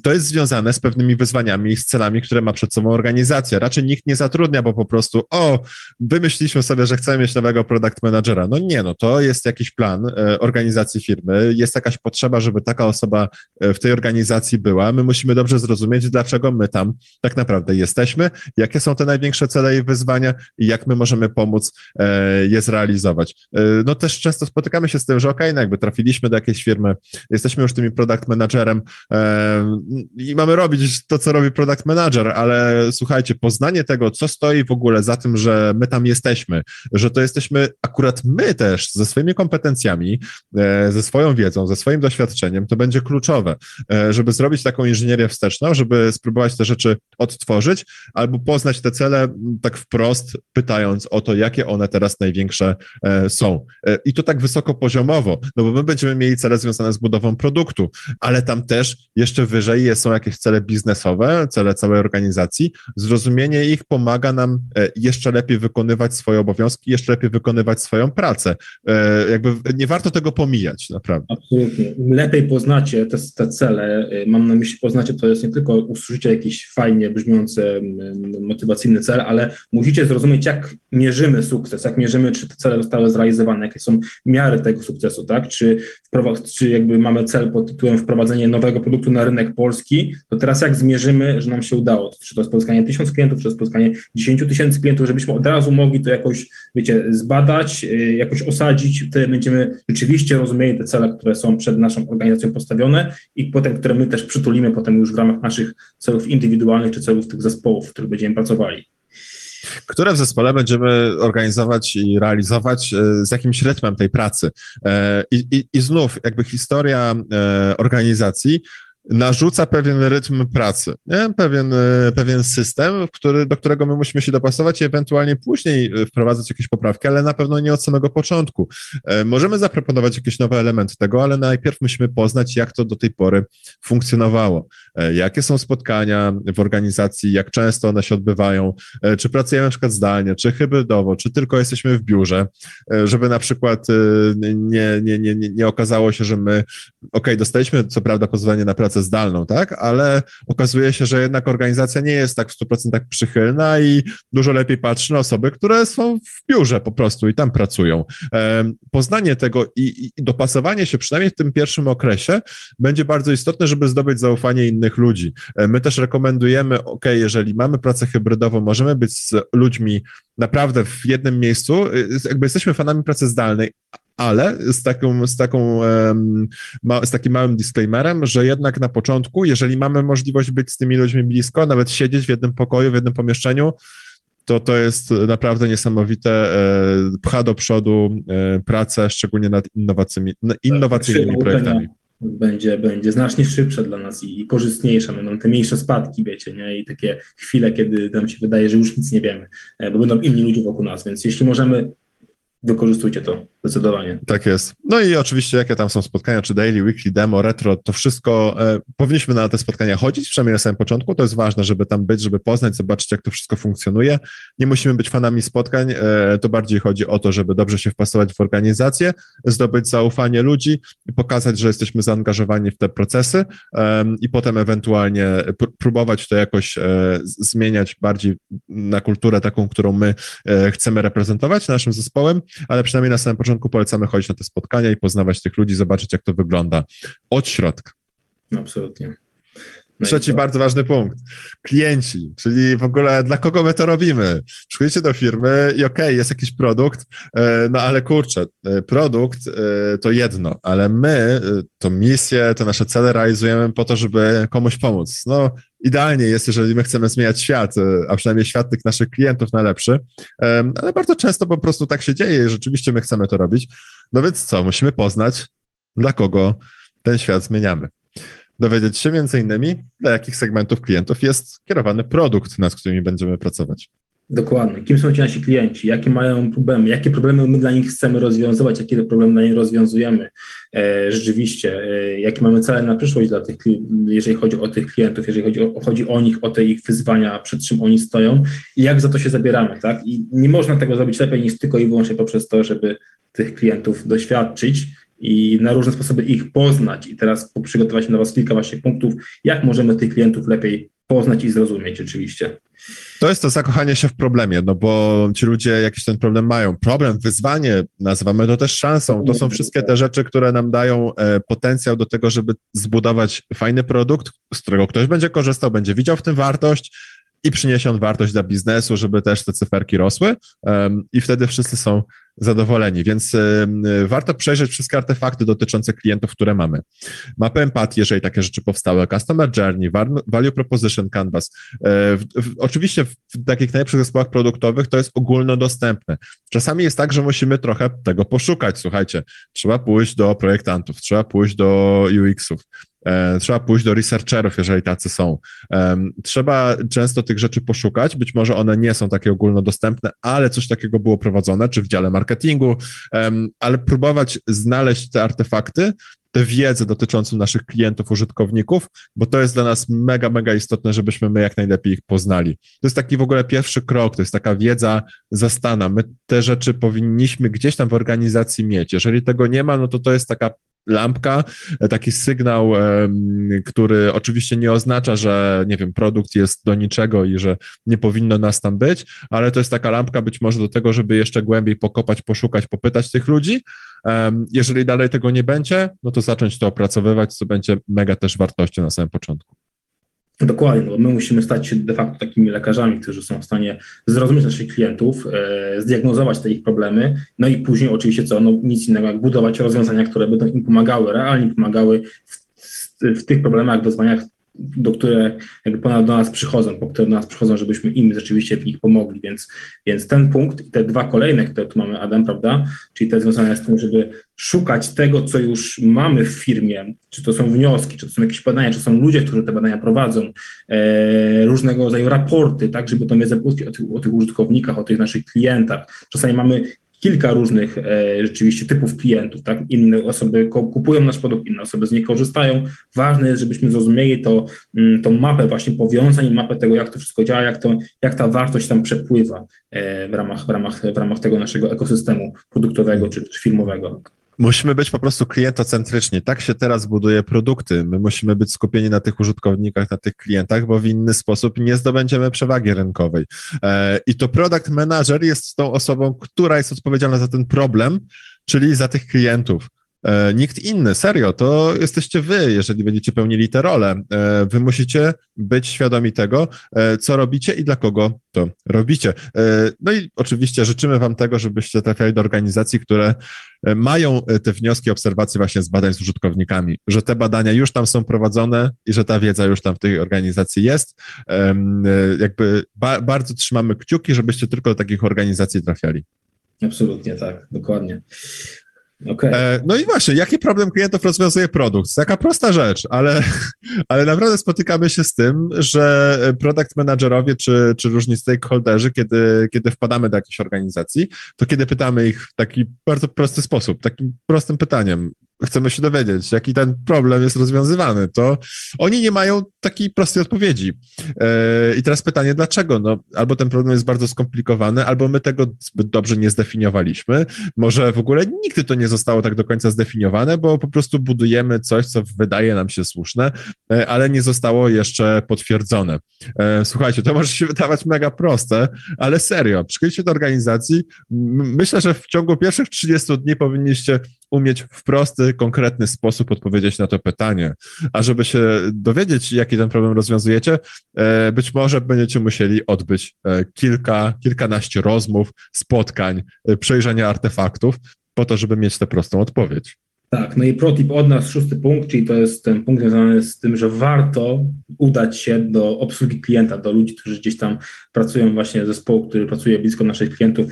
To jest związane z pewnymi wyzwaniami i z celami, które ma przed sobą organizacja. Raczej nikt nie zatrudnia, bo po prostu, o, wymyśliliśmy sobie, że chcemy mieć nowego product managera. No nie, no to jest jakiś plan e, organizacji firmy, jest jakaś potrzeba, żeby taka osoba e, w tej organizacji była. My musimy dobrze zrozumieć, dlaczego my tam tak naprawdę jesteśmy, jakie są te największe cele i wyzwania i jak jak my możemy pomóc e, je zrealizować. E, no też często spotykamy się z tym, że ok, no jakby trafiliśmy do jakiejś firmy, jesteśmy już tymi product managerem e, i mamy robić to, co robi product manager, ale słuchajcie, poznanie tego, co stoi w ogóle za tym, że my tam jesteśmy, że to jesteśmy akurat my też ze swoimi kompetencjami, ze swoją wiedzą, ze swoim doświadczeniem, to będzie kluczowe, żeby zrobić taką inżynierię wsteczną, żeby spróbować te rzeczy odtworzyć albo poznać te cele tak wprost, pytać pytając o to, jakie one teraz największe e, są. E, I to tak wysokopoziomowo, no bo my będziemy mieli cele związane z budową produktu, ale tam też jeszcze wyżej są jakieś cele biznesowe, cele całej organizacji. Zrozumienie ich pomaga nam e, jeszcze lepiej wykonywać swoje obowiązki, jeszcze lepiej wykonywać swoją pracę. Jakby nie warto tego pomijać, naprawdę. Absolutnie. Lepiej poznacie te, te cele, mam na myśli poznacie, to jest nie tylko usłyszycie jakiś fajnie brzmiący motywacyjny cel, ale musicie zrozumieć, jak jak mierzymy sukces, jak mierzymy, czy te cele zostały zrealizowane, jakie są miary tego sukcesu, tak? Czy, czy jakby mamy cel pod tytułem wprowadzenie nowego produktu na rynek polski, to teraz jak zmierzymy, że nam się udało? Czy to jest pozyskanie tysiąc klientów, czy to jest pozyskanie 10 tysięcy klientów, żebyśmy od razu mogli to jakoś, wiecie, zbadać, y, jakoś osadzić, wtedy będziemy rzeczywiście rozumieli te cele, które są przed naszą organizacją postawione i potem, które my też przytulimy potem już w ramach naszych celów indywidualnych, czy celów tych zespołów, w których będziemy pracowali które w zespole będziemy organizować i realizować e, z jakimś rytmem tej pracy. E, I, i, i znów jakby historia e, organizacji narzuca pewien rytm pracy, nie? Pewien, e, pewien system, który, do którego my musimy się dopasować i ewentualnie później e, wprowadzać jakieś poprawki, ale na pewno nie od samego początku. E, możemy zaproponować jakieś nowe elementy tego, ale najpierw musimy poznać, jak to do tej pory funkcjonowało. Jakie są spotkania w organizacji, jak często one się odbywają, czy pracujemy na przykład zdalnie, czy hybrydowo, czy tylko jesteśmy w biurze, żeby na przykład nie, nie, nie, nie, nie okazało się, że my, ok, dostaliśmy co prawda pozwolenie na pracę pracę zdalną, tak? Ale okazuje się, że jednak organizacja nie jest tak w 100% przychylna i dużo lepiej patrzy na osoby, które są w biurze po prostu i tam pracują. Poznanie tego i, i dopasowanie się, przynajmniej w tym pierwszym okresie, będzie bardzo istotne, żeby zdobyć zaufanie innych ludzi. E, my też rekomendujemy, ok, jeżeli mamy pracę hybrydową, możemy być z ludźmi naprawdę w jednym miejscu, y, jakby jesteśmy fanami pracy zdalnej, ale z, taką, z, taką, z takim małym disclaimerem, że jednak na początku, jeżeli mamy możliwość być z tymi ludźmi blisko, nawet siedzieć w jednym pokoju, w jednym pomieszczeniu, to to jest naprawdę niesamowite, e, pcha do przodu e, pracę, szczególnie nad innowacyjnymi, innowacyjnymi tak, projektami. Będzie, będzie znacznie szybsza dla nas i korzystniejsza. Będą te mniejsze spadki, wiecie, nie? I takie chwile, kiedy nam się wydaje, że już nic nie wiemy, e, bo będą inni ludzie wokół nas. Więc jeśli możemy wykorzystujcie to zdecydowanie. Tak jest. No i oczywiście jakie tam są spotkania, czy daily, weekly, demo, retro, to wszystko e, powinniśmy na te spotkania chodzić, przynajmniej na samym początku, to jest ważne, żeby tam być, żeby poznać, zobaczyć jak to wszystko funkcjonuje. Nie musimy być fanami spotkań, e, to bardziej chodzi o to, żeby dobrze się wpasować w organizację, zdobyć zaufanie ludzi i pokazać, że jesteśmy zaangażowani w te procesy e, i potem ewentualnie próbować to jakoś e, zmieniać bardziej na kulturę taką, którą my e, chcemy reprezentować naszym zespołem, ale przynajmniej na samym początku polecamy chodzić na te spotkania i poznawać tych ludzi, zobaczyć, jak to wygląda od środka. Absolutnie. No Trzeci bardzo ważny punkt. Klienci, czyli w ogóle dla kogo my to robimy? Przychodzicie do firmy i okej, okay, jest jakiś produkt, e, no ale kurczę, e, produkt e, to jedno, ale my to misję, to nasze cele realizujemy po to, żeby komuś pomóc. No idealnie jest, jeżeli my chcemy zmieniać świat, a przynajmniej świat tych naszych klientów na lepszy, ale bardzo często po prostu tak się dzieje i rzeczywiście my chcemy to robić. No więc co, musimy poznać, dla kogo ten świat zmieniamy dowiedzieć się między innymi, dla jakich segmentów klientów jest kierowany produkt, nad którymi będziemy pracować. Dokładnie. Kim są ci nasi klienci? Jakie mają problemy? Jakie problemy my dla nich chcemy rozwiązywać? Jakie problemy dla nich rozwiązujemy? E, rzeczywiście, e, jakie mamy cele na przyszłość dla tych, jeżeli chodzi o tych klientów, jeżeli chodzi o, chodzi o nich, o te ich wyzwania, przed czym oni stoją i jak za to się zabieramy, tak? I nie można tego zrobić lepiej niż tylko i wyłącznie poprzez to, żeby tych klientów doświadczyć, i na różne sposoby ich poznać. I teraz przygotować dla Was kilka właśnie punktów, jak możemy tych klientów lepiej poznać i zrozumieć oczywiście. To jest to zakochanie się w problemie, no bo ci ludzie jakiś ten problem mają. Problem, wyzwanie, nazywamy to też szansą. To są wszystkie te rzeczy, które nam dają e, potencjał do tego, żeby zbudować fajny produkt, z którego ktoś będzie korzystał, będzie widział w tym wartość i przyniesie on wartość dla biznesu, żeby też te cyferki rosły i wtedy wszyscy są zadowoleni. Więc warto przejrzeć wszystkie artefakty dotyczące klientów, które mamy. Mapę empatii, jeżeli takie rzeczy powstały, Customer Journey, Value Proposition Canvas. E, oczywiście w takich najlepszych zespołach produktowych to jest ogólnodostępne. Czasami jest tak, że musimy trochę tego poszukać. Słuchajcie, trzeba pójść do projektantów, trzeba pójść do UX-ów, Trzeba pójść do researcherów, jeżeli tacy są. Trzeba często tych rzeczy poszukać. Być może one nie są takie ogólnodostępne, ale coś takiego było prowadzone, czy w dziale marketingu, marketingu, ale próbować znaleźć te artefakty, tę wiedzę dotyczącą naszych klientów, użytkowników, bo to jest dla nas mega, mega istotne, żebyśmy my jak najlepiej ich poznali. To jest taki w ogóle pierwszy krok, to jest taka wiedza zastana. My te rzeczy powinniśmy gdzieś tam w organizacji mieć. Jeżeli tego nie ma, no to to jest taka lampka, taki sygnał, który oczywiście nie oznacza, że nie wiem, produkt jest do niczego i że nie powinno nas tam być, ale to jest taka lampka być może do tego, żeby jeszcze głębiej pokopać, poszukać, popytać tych ludzi. Jeżeli dalej tego nie będzie, no to zacząć to opracowywać, co będzie mega też wartością na samym początku. Dokładnie, bo my musimy stać się de facto takimi lekarzami, którzy są w stanie zrozumieć naszych klientów, e, zdiagnozować te ich problemy, no i później oczywiście co, no nic innego jak budować rozwiązania, które będą im pomagały, realnie pomagały w, w tych problemach, wyzwaniach, do które jakby ponad do nas przychodzą, po które do nas przychodzą, żebyśmy im rzeczywiście w nich pomogli. Więc, więc ten punkt i te dwa kolejne, które tu mamy, Adam, prawda, czyli te związane z tym, żeby szukać tego, co już mamy w firmie, czy to są wnioski, czy to są jakieś badania, czy są ludzie, którzy te badania prowadzą, e, różnego rodzaju raporty, tak, żeby to wiedzę o o tych użytkownikach, o tych naszych klientach. Czasami mamy kilka różnych e, rzeczywiście typów klientów, tak? Inne osoby kupują nasz produkt, inne osoby z niego korzystają. Ważne jest, żebyśmy zrozumieli to, mm, tą mapę właśnie powiązań, mapę tego, jak to wszystko działa, jak, to, jak ta wartość tam przepływa e, w ramach, w, ramach, w ramach tego naszego ekosystemu produktowego czy, czy firmowego. Musimy być po prostu klientocentryczni. Tak się teraz buduje produkty. My musimy być skupieni na tych użytkownikach, na tych klientach, bo w inny sposób nie zdobędziemy przewagi rynkowej. E, I to product manager jest tą osobą, która jest odpowiedzialna za ten problem, czyli za tych klientów. E, nikt inny, serio, to jesteście wy, jeżeli będziecie pełnili tę rolę. E, wy musicie być świadomi tego, e, co robicie i dla kogo to robicie. No i oczywiście życzymy wam tego, żebyście trafiali do organizacji, które mają te wnioski, obserwacje właśnie z badań z użytkownikami, że te badania już tam są prowadzone i że ta wiedza już tam w tej organizacji jest. Jakby ba bardzo trzymamy kciuki, żebyście tylko do takich organizacji trafiali. Absolutnie tak, dokładnie. Okay. E, no i właśnie, jaki problem klientów rozwiązuje produkt? Taka prosta rzecz, ale, ale naprawdę spotykamy się z tym, że product managerowie czy, czy różni stakeholderzy, kiedy, kiedy wpadamy do jakiejś organizacji, to kiedy pytamy ich w taki bardzo prosty sposób, takim prostym pytaniem, chcemy się dowiedzieć, jaki ten problem jest rozwiązywany, to oni nie mają takiej prostej odpowiedzi. E, I teraz pytanie, dlaczego? No, albo ten problem jest bardzo skomplikowany, albo my tego zbyt dobrze nie zdefiniowaliśmy. Może w ogóle nigdy to nie zostało tak do końca zdefiniowane, bo po prostu budujemy coś, co wydaje nam się słuszne, e, ale nie zostało jeszcze potwierdzone. E, słuchajcie, to może się wydawać mega proste, ale serio, przyjdźcie do organizacji. Myślę, że w ciągu pierwszych 30 dni powinniście umieć w prosty, konkretny sposób odpowiedzieć na to pytanie. A żeby się dowiedzieć, jaki ten problem rozwiązujecie, e, być może będziecie musieli odbyć e, kilka, kilkanaście rozmów, spotkań, e, przejrzenia artefaktów, po to, żeby mieć tę prostą odpowiedź. Tak, no i protip od nas, szósty punkt, czyli to jest ten punkt związany z tym, że warto udać się do obsługi klienta, do ludzi, którzy gdzieś tam pracują właśnie zespołu, który pracuje blisko naszych klientów,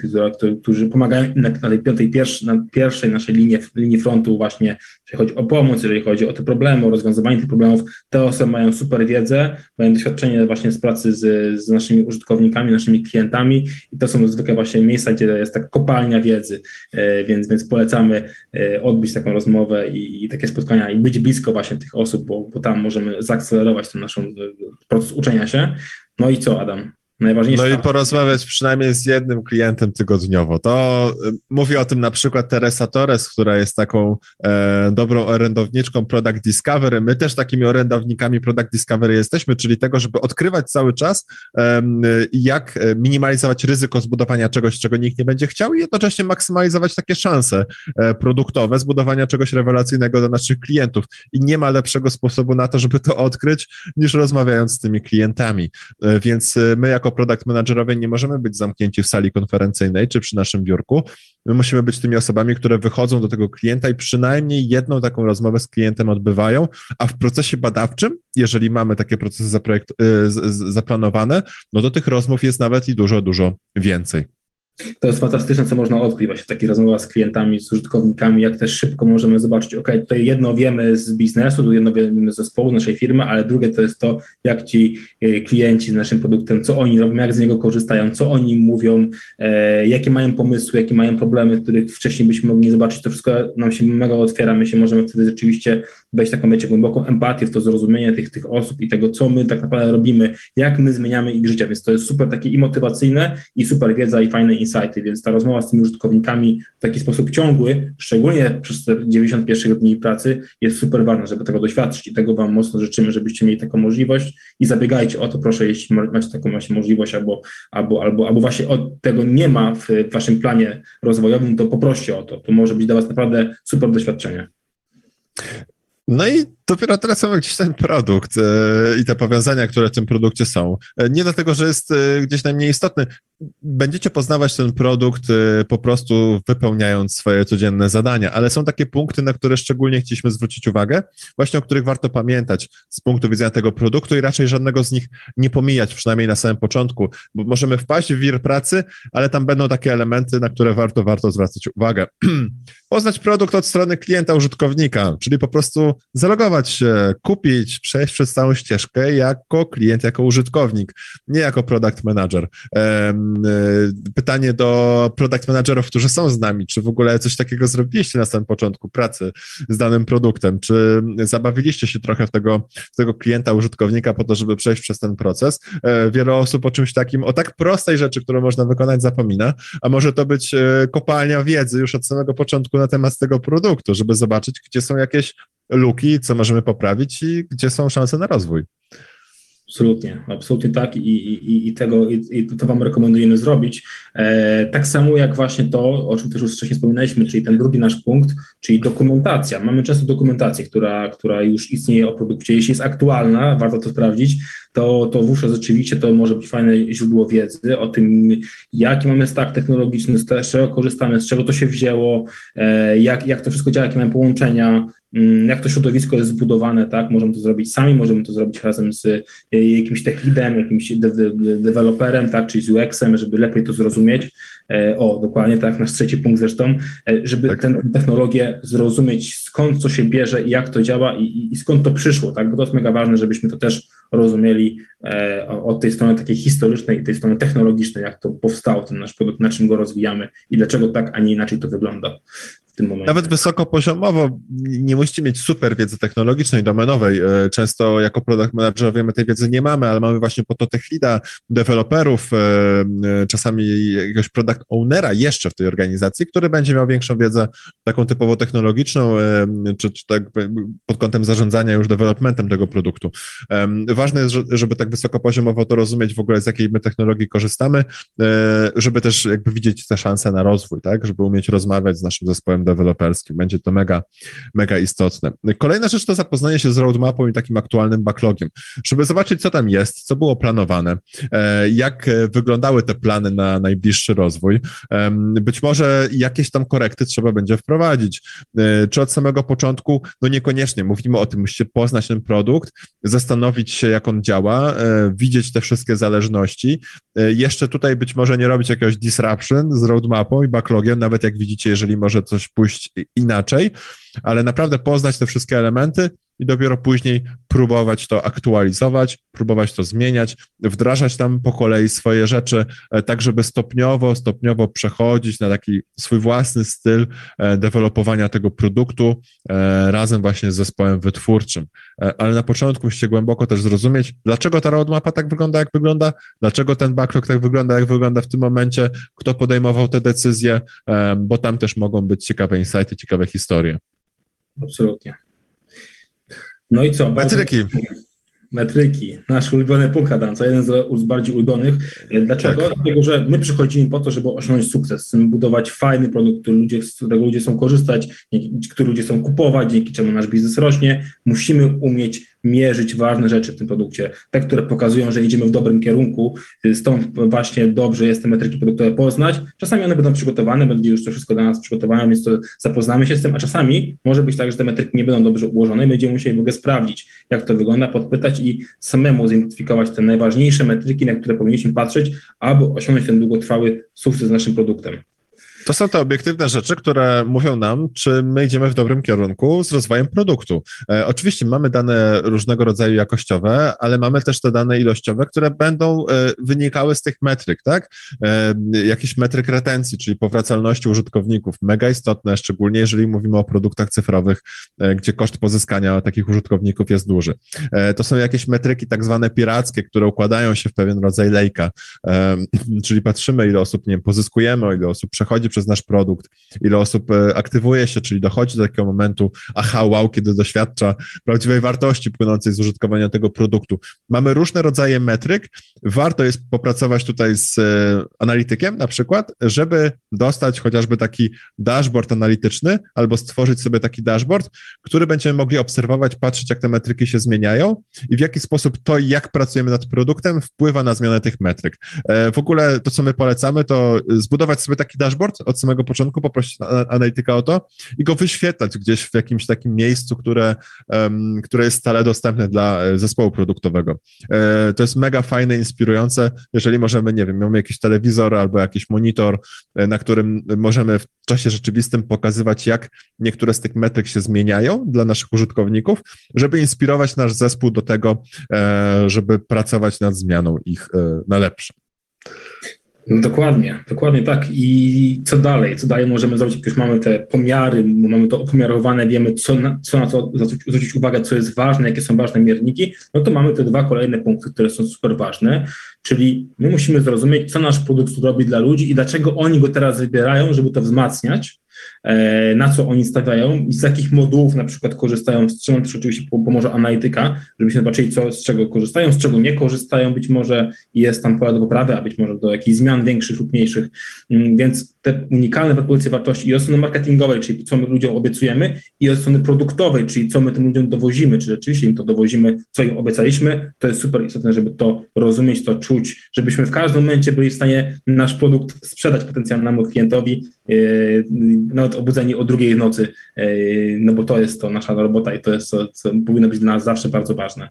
którzy pomagają na, na tej piątej, pierwszej, na pierwszej naszej linii, linii frontu właśnie, jeżeli chodzi o pomoc, jeżeli chodzi o te problemy, o rozwiązywanie tych problemów, te osoby mają super wiedzę, mają doświadczenie właśnie z pracy z, z naszymi użytkownikami, naszymi klientami i to są zwykle właśnie miejsca, gdzie jest tak kopalnia wiedzy, e, więc, więc polecamy e, odbyć taką rozmowę i, i takie spotkania i być blisko właśnie tych osób, bo, bo tam możemy zaakcelerować ten nasz proces uczenia się. No i co, Adam? Najważniejsze. No i porozmawiać przynajmniej z jednym klientem tygodniowo. To y, mówi o tym na przykład Teresa Torres, która jest taką e, dobrą orędowniczką Product Discovery. My też takimi orędownikami Product Discovery jesteśmy, czyli tego, żeby odkrywać cały czas, e, jak minimalizować ryzyko zbudowania czegoś, czego nikt nie będzie chciał i jednocześnie maksymalizować takie szanse e, produktowe zbudowania czegoś rewelacyjnego dla naszych klientów. I nie ma lepszego sposobu na to, żeby to odkryć, niż rozmawiając z tymi klientami. E, więc e, my jako jako product managerowie nie możemy być zamknięci w sali konferencyjnej czy przy naszym biurku. My musimy być tymi osobami, które wychodzą do tego klienta i przynajmniej jedną taką rozmowę z klientem odbywają, a w procesie badawczym, jeżeli mamy takie procesy zaprojekt, y, zaplanowane, no to tych rozmów jest nawet i dużo, dużo więcej. To jest fantastyczne, co można odkryć właśnie w takich rozmowach z klientami, z użytkownikami, jak też szybko możemy zobaczyć, ok, tutaj jedno wiemy z biznesu, tu jedno wiemy z zespołu naszej firmy, ale drugie to jest to, jak ci e, klienci z naszym produktem, co oni robią, jak z niego korzystają, co oni mówią, e, jakie mają pomysły, jakie mają problemy, których wcześniej byśmy mogli nie zobaczyć, to wszystko nam się mega otwiera, my się możemy wtedy rzeczywiście wejść taką, wiecie, głęboką empatię w to zrozumienie tych, tych osób i tego, co my tak naprawdę robimy, jak my zmieniamy ich życie, więc to jest super takie i motywacyjne, i super wiedza, i fajne insighty, więc ta rozmowa z tymi użytkownikami w taki sposób ciągły, szczególnie przez te 91 dni pracy, jest super ważna, żeby tego doświadczyć i tego Wam mocno życzymy, żebyście mieli taką możliwość i zabiegajcie o to, proszę, jeśli macie taką właśnie możliwość albo, albo, albo, albo właśnie od tego nie ma w Waszym planie rozwojowym, to poproście o to. To może być dla Was naprawdę super doświadczenie. No i dopiero teraz mamy gdzieś ten produkt e, i te powiązania, które w tym produkcie są. E, nie dlatego, że jest e, gdzieś najmniej istotny. Będziecie poznawać ten produkt po prostu wypełniając swoje codzienne zadania, ale są takie punkty, na które szczególnie chcieliśmy zwrócić uwagę, właśnie o których warto pamiętać z punktu widzenia tego produktu i raczej żadnego z nich nie pomijać, przynajmniej na samym początku, bo możemy wpaść w wir pracy, ale tam będą takie elementy, na które warto, warto zwracać uwagę. Poznać produkt od strony klienta, użytkownika, czyli po prostu zalogować się, kupić, przejść przez całą ścieżkę jako klient, jako użytkownik, nie jako product manager. E, pytanie do product managerów, którzy są z nami, czy w ogóle coś takiego zrobiliście na samym początku pracy z danym produktem, czy zabawiliście się trochę w tego, w tego klienta, użytkownika po to, żeby przejść przez ten proces. E, wiele osób o czymś takim, o tak prostej rzeczy, którą można wykonać, zapomina, a może to być kopalnia wiedzy już od samego początku na temat tego produktu, żeby zobaczyć, gdzie są jakieś luki, co możemy poprawić i gdzie są szanse na rozwój. Absolutnie, absolutnie tak i, i, i tego i, i, to Wam rekomendujemy zrobić. E, tak samo jak właśnie to, o czym też już wcześniej wspominaliśmy, czyli ten drugi nasz punkt, czyli dokumentacja. Mamy często dokumentację, która, która już istnieje o produkcie. Jeśli jest aktualna, warto to sprawdzić, to, to wówczas rzeczywiście to może być fajne źródło wiedzy o tym, jaki mamy stack technologiczny, z czego korzystamy, z czego to się wzięło, e, jak, jak to wszystko działa, jakie mamy połączenia, jak to środowisko jest zbudowane, tak, możemy to zrobić sami, możemy to zrobić razem z e, jakimś tech leadem, jakimś de de deweloperem, tak, czyli z UX-em, żeby lepiej to zrozumieć. E, o, dokładnie tak, nasz trzeci punkt zresztą, żeby tak. tę technologię zrozumieć, skąd co się bierze i jak to działa i, i skąd to przyszło, tak, bo to jest mega ważne, żebyśmy to też rozumieli e, od tej strony takiej historycznej i tej strony technologicznej, jak to powstało, ten nasz produkt, na czym go rozwijamy i dlaczego tak, a nie inaczej to wygląda tym momencie. Nawet wysokopoziomowo nie musicie mieć super wiedzy technologicznej, domenowej. E, często jako product manager wiemy, tej wiedzy nie mamy, ale mamy właśnie po to tech leada, deweloperów, e, e, czasami jakiegoś product ownera jeszcze w tej organizacji, który będzie miał większą wiedzę taką typowo technologiczną, czy, czy tak pod kątem zarządzania już developmentem tego produktu. Ważne jest, żeby tak wysokopoziomowo to rozumieć w ogóle, z jakiej my technologii korzystamy, żeby też jakby widzieć te szanse na rozwój, tak, żeby umieć rozmawiać z naszym zespołem deweloperskim. Będzie to mega, mega istotne. Kolejna rzecz to zapoznanie się z roadmapą i takim aktualnym backlogiem, żeby zobaczyć, co tam jest, co było planowane, e, jak wyglądały te plany na najbliższy rozwój. Być może jakieś tam korekty trzeba będzie wprowadzić. E, czy od samego początku? No niekoniecznie. Mówimy o tym, musicie poznać ten produkt, zastanowić się, jak on działa, e, widzieć te wszystkie zależności. Jeszcze tutaj być może nie robić jakiegoś disruption z roadmapą i backlogiem, nawet jak widzicie, jeżeli może coś pójść inaczej, ale naprawdę poznać te wszystkie elementy i dopiero później próbować to aktualizować, próbować to zmieniać, wdrażać tam po kolei swoje rzeczy, e, tak żeby stopniowo, stopniowo przechodzić na taki swój własny styl e, dewelopowania tego produktu e, razem właśnie z zespołem wytwórczym. Ale na początku musicie głęboko też zrozumieć, dlaczego ta roadmapa tak wygląda, jak wygląda, dlaczego ten backlog tak wygląda, jak wygląda w tym momencie, kto podejmował te decyzje, bo tam też mogą być ciekawe insighty, ciekawe historie. Absolutnie. No i co? Metryki. Metryki. Nasz ulubiony punkt, Adam, co jeden z, bardziej ulubionych. Dlaczego? Tak. Dlatego, że my przychodzimy po to, żeby osiągnąć sukces. Chcemy budować fajny produkt, który ludzie, z którego ludzie chcą korzystać, który ludzie chcą kupować, dzięki czemu nasz biznes rośnie. Musimy umieć mierzyć ważne rzeczy w tym produkcie, te, które pokazują, że idziemy w dobrym kierunku, stąd właśnie dobrze jest te metryki produktowe poznać. Czasami one będą przygotowane, będzie już to wszystko dla nas przygotowane, więc to zapoznamy się z tym, a czasami może być tak, że te metryki nie będą dobrze ułożone i będziemy musieli w ogóle sprawdzić, jak to wygląda, podpytać i samemu zidentyfikować te najważniejsze metryki, na które powinniśmy patrzeć, aby osiągnąć ten długotrwały sukces z naszym produktem. To są te obiektywne rzeczy, które mówią nam, czy my idziemy w dobrym kierunku z rozwojem produktu. E, oczywiście mamy dane różnego rodzaju jakościowe, ale mamy też te dane ilościowe, które będą e, wynikały z tych metryk, tak? E, jakiś metryk retencji, czyli powracalności użytkowników, mega istotne, szczególnie jeżeli mówimy o produktach cyfrowych, e, gdzie koszt pozyskania takich użytkowników jest duży. E, to są jakieś metryki tak zwane pirackie, które układają się w pewien rodzaj lejka, e, czyli patrzymy, ile osób nie wiem, pozyskujemy, ile osób przechodzi przez nasz produkt, ile osób e, aktywuje się, czyli dochodzi do takiego momentu, aha, wow, kiedy doświadcza prawdziwej wartości płynącej z użytkowania tego produktu. Mamy różne rodzaje metryk. Warto jest popracować tutaj z e, analitykiem na przykład, żeby dostać chociażby taki dashboard analityczny albo stworzyć sobie taki dashboard, który będziemy mogli obserwować, patrzeć, jak te metryki się zmieniają i w jaki sposób to, jak pracujemy nad produktem, wpływa na zmianę tych metryk. E, w ogóle to, co my polecamy, to zbudować sobie taki dashboard, od samego początku, poprosić analityka o to i go wyświetlać gdzieś w jakimś takim miejscu, które, um, które jest stale dostępne dla e, zespołu produktowego. E, to jest mega fajne, inspirujące, jeżeli możemy, nie wiem, mamy jakiś telewizor albo jakiś monitor, e, na którym możemy w czasie rzeczywistym pokazywać, jak niektóre z tych metryk się zmieniają dla naszych użytkowników, żeby inspirować nasz zespół do tego, e, żeby pracować nad zmianą ich na lepsze. No dokładnie, dokładnie tak. I co dalej? Co dalej możemy zrobić, jak już mamy te pomiary, mamy to opomiarowane, wiemy, co na, co na co zwrócić uwagę, co jest ważne, jakie są ważne mierniki, no to mamy te dwa kolejne punkty, które są super ważne, czyli my musimy zrozumieć, co nasz produkt robi dla ludzi i dlaczego oni go teraz wybierają, żeby to wzmacniać, na co oni stawiają i z jakich modułów na przykład korzystają, z czym też oczywiście pomoże analityka, żebyśmy zobaczyli, co, z czego korzystają, z czego nie korzystają, być może jest tam pole do poprawy, a być może do jakichś zmian większych lub mniejszych, mm, więc te unikalne propozycje wartości i od strony marketingowej, czyli co my ludziom obiecujemy i od strony produktowej, czyli co my tym ludziom dowozimy, czy rzeczywiście im to dowozimy, co im obiecaliśmy, to jest super istotne, żeby to rozumieć, to czuć, żebyśmy w każdym momencie byli w stanie nasz produkt sprzedać potencjalnemu klientowi, e, nawet obudzeni o drugiej nocy, e, no bo to jest to nasza robota i to jest to, co powinno być dla nas zawsze bardzo ważne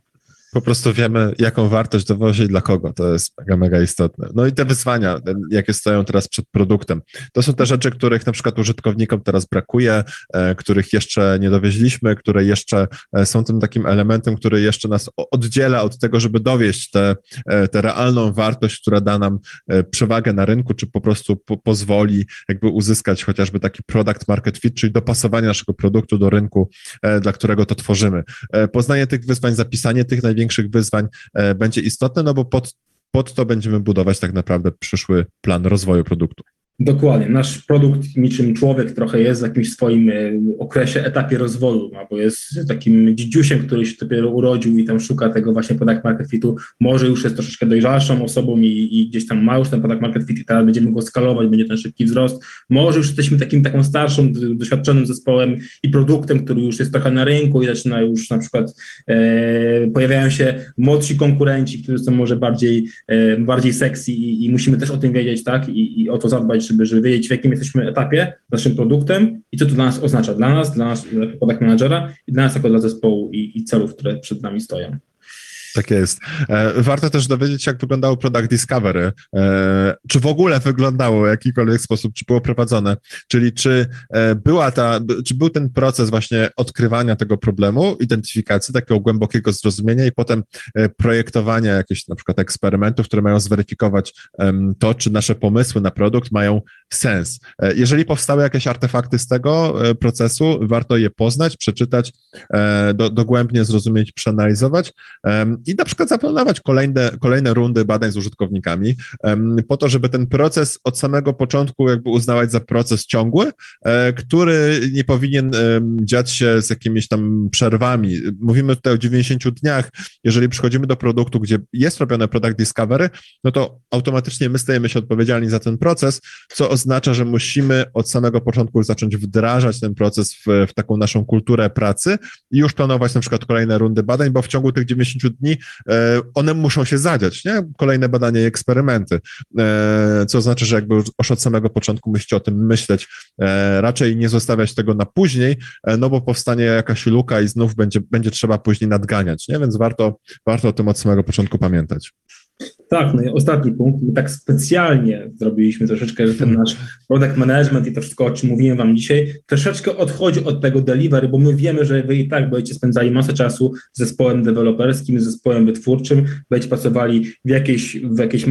po prostu wiemy, jaką wartość dowozi i dla kogo. To jest mega, mega istotne. No i te wyzwania, jakie stoją teraz przed produktem, to są te rzeczy, których na przykład użytkownikom teraz brakuje, e, których jeszcze nie dowieźliśmy, które jeszcze e, są tym takim elementem, który jeszcze nas oddziela od tego, żeby dowieść tę te, te realną wartość, która da nam e, przewagę na rynku, czy po prostu po, pozwoli jakby uzyskać chociażby taki product market fit, czyli dopasowanie naszego produktu do rynku, dla którego to tworzymy. Poznanie tych wyzwań, zapisanie tych największych największych wyzwań e, będzie istotne, no bo pod, pod to będziemy budować tak naprawdę przyszły plan rozwoju produktu. Dokładnie. Nasz produkt niczym człowiek trochę jest w jakimś swoim e, okresie, etapie rozwoju, albo jest takim dzidziusiem, który się dopiero urodził i tam szuka tego właśnie product market fitu. Może już jest troszeczkę dojrzalszą osobą i, i gdzieś tam ma już ten product market fit i teraz będziemy go skalować, będzie ten szybki wzrost. Może już jesteśmy takim taką starszą, doświadczonym zespołem i produktem, który już jest trochę na rynku i zaczyna już na przykład e, pojawiają się młodsi konkurenci, którzy są może bardziej, e, bardziej sexy i, i, musimy też o tym wiedzieć, tak? I, i o to zadbać, żeby, żeby wiedzieć, w jakim jesteśmy etapie naszym produktem i co to dla nas oznacza, dla nas, dla nas, product managera i dla nas jako dla zespołu i, i celów, które przed nami stoją. Tak jest. E, warto też dowiedzieć się, jak wyglądało Product Discovery. E, czy w ogóle wyglądało w jakikolwiek sposób, czy było prowadzone? Czyli czy e, była ta, czy był ten proces właśnie odkrywania tego problemu, identyfikacji, takiego głębokiego zrozumienia i potem projektowania jakichś na przykład eksperymentów, które mają zweryfikować to, czy nasze pomysły na produkt mają sens. Jeżeli powstały jakieś artefakty z tego procesu, warto je poznać, przeczytać, do, dogłębnie zrozumieć, przeanalizować i na przykład zaplanować kolejne, kolejne rundy badań z użytkownikami, po to, żeby ten proces od samego początku jakby uznawać za proces ciągły, e, który nie powinien dziać się z jakimiś tam przerwami. Mówimy tutaj o 90 dniach. Jeżeli przychodzimy do produktu, gdzie jest robione product discovery, no to automatycznie my stajemy się odpowiedzialni za ten proces, co oznacza, że musimy od samego początku zacząć wdrażać ten proces w, w taką naszą kulturę pracy i już planować na przykład kolejne rundy badań, bo w ciągu tych 90 dni E, one muszą się zadziać, nie? Kolejne badania i eksperymenty, e, co oznacza, że jakby już od samego początku musicie o tym myśleć, e, raczej nie zostawiać tego na później, no bo powstanie jakaś luka i znów będzie, będzie trzeba później nadganiać, nie? Więc warto, warto o tym od samego początku pamiętać. Tak, no i ostatni punkt, my tak specjalnie zrobiliśmy troszeczkę, że ten nasz product management i to wszystko, o czym mówiłem Wam dzisiaj, troszeczkę odchodzi od tego delivery, bo my wiemy, że Wy i tak będziecie spędzali masę czasu z zespołem deweloperskim, z zespołem wytwórczym, będziecie pracowali w jakiejś, w jakiejś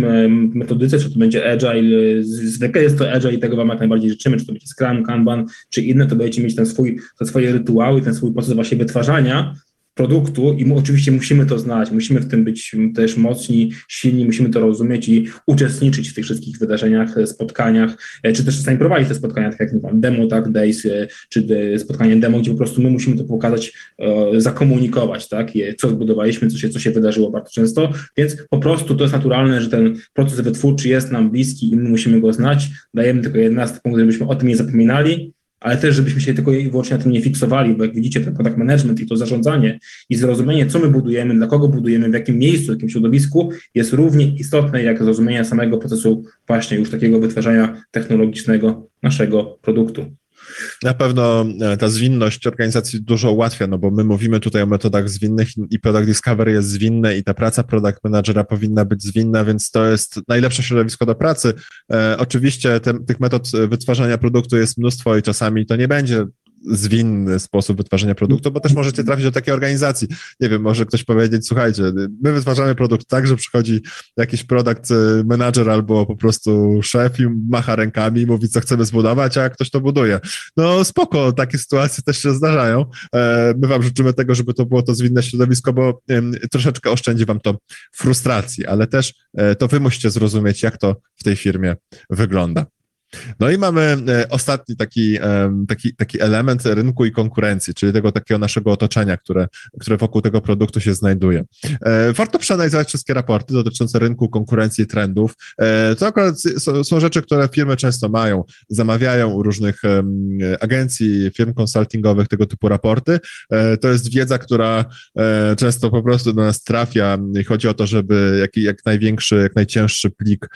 metodyce, czy to będzie agile, zwykle jest to agile i tego Wam jak najbardziej życzymy, czy to będzie Scrum, Kanban, czy inne, to będziecie mieć ten swój, te swoje rytuały, ten swój proces właśnie wytwarzania, produktu i oczywiście musimy to znać, musimy w tym być też mocni, silni, musimy to rozumieć i uczestniczyć w tych wszystkich wydarzeniach, e, spotkaniach, e, czy też czasami prowadzić te spotkania, tak jak nie wiem, demo, tak, days, e, czy spotkanie demo, gdzie po prostu my musimy to pokazać, zakomunikować, tak, co zbudowaliśmy, co się, co się wydarzyło bardzo często, więc po prostu to jest naturalne, że ten proces wytwórczy jest nam bliski i my musimy go znać, dajemy tylko 11 punkt, żebyśmy o tym nie zapominali, ale też żebyśmy się tylko i wyłącznie na tym nie fiksowali, bo jak widzicie, ten product management i to zarządzanie i zrozumienie, co my budujemy, dla kogo budujemy, w jakim miejscu, w jakim środowisku jest równie istotne jak zrozumienie samego procesu właśnie już takiego wytwarzania technologicznego naszego produktu. Na pewno e, ta zwinność organizacji dużo ułatwia, no bo my mówimy tutaj o metodach zwinnych i Product Discovery jest zwinne i ta praca Product Managera powinna być zwinna, więc to jest najlepsze środowisko do pracy. E, oczywiście te, tych metod wytwarzania produktu jest mnóstwo i czasami to nie będzie zwinny sposób wytwarzania produktu, bo też możecie trafić do takiej organizacji. Nie wiem, może ktoś powiedzieć, słuchajcie, my wytwarzamy produkt tak, że przychodzi jakiś produkt e, manager albo po prostu szef i macha rękami i mówi, co chcemy zbudować, a ktoś to buduje. No spoko, takie sytuacje też się zdarzają. E, my wam życzymy tego, żeby to było to zwinne środowisko, bo troszeczkę oszczędzi wam to frustracji, ale też e, to wy musicie zrozumieć, jak to w tej firmie wygląda. No i mamy e, ostatni taki, taki, taki element rynku i konkurencji, czyli tego takiego naszego otoczenia, które, które wokół tego produktu się znajduje. E, warto przeanalizować wszystkie raporty dotyczące rynku, konkurencji i trendów. E, to akurat są rzeczy, które firmy często mają, zamawiają u różnych agencji, firm konsultingowych tego typu raporty. To jest wiedza, która często po prostu do nas trafia i chodzi o to, żeby jak, jak największy, jak najcięższy plik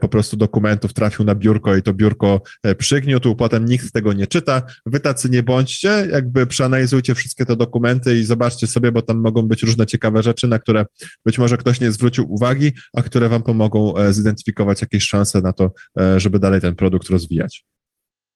po prostu dokumentów trafił na biurko i to biurko e, przygniótł, potem nikt tego nie czyta. Wy tacy nie bądźcie, jakby przeanalizujcie wszystkie te dokumenty i zobaczcie sobie, bo tam mogą być różne ciekawe rzeczy, na które być może ktoś nie zwrócił uwagi, a które wam pomogą e, zidentyfikować jakieś szanse na to, e, żeby dalej ten produkt rozwijać.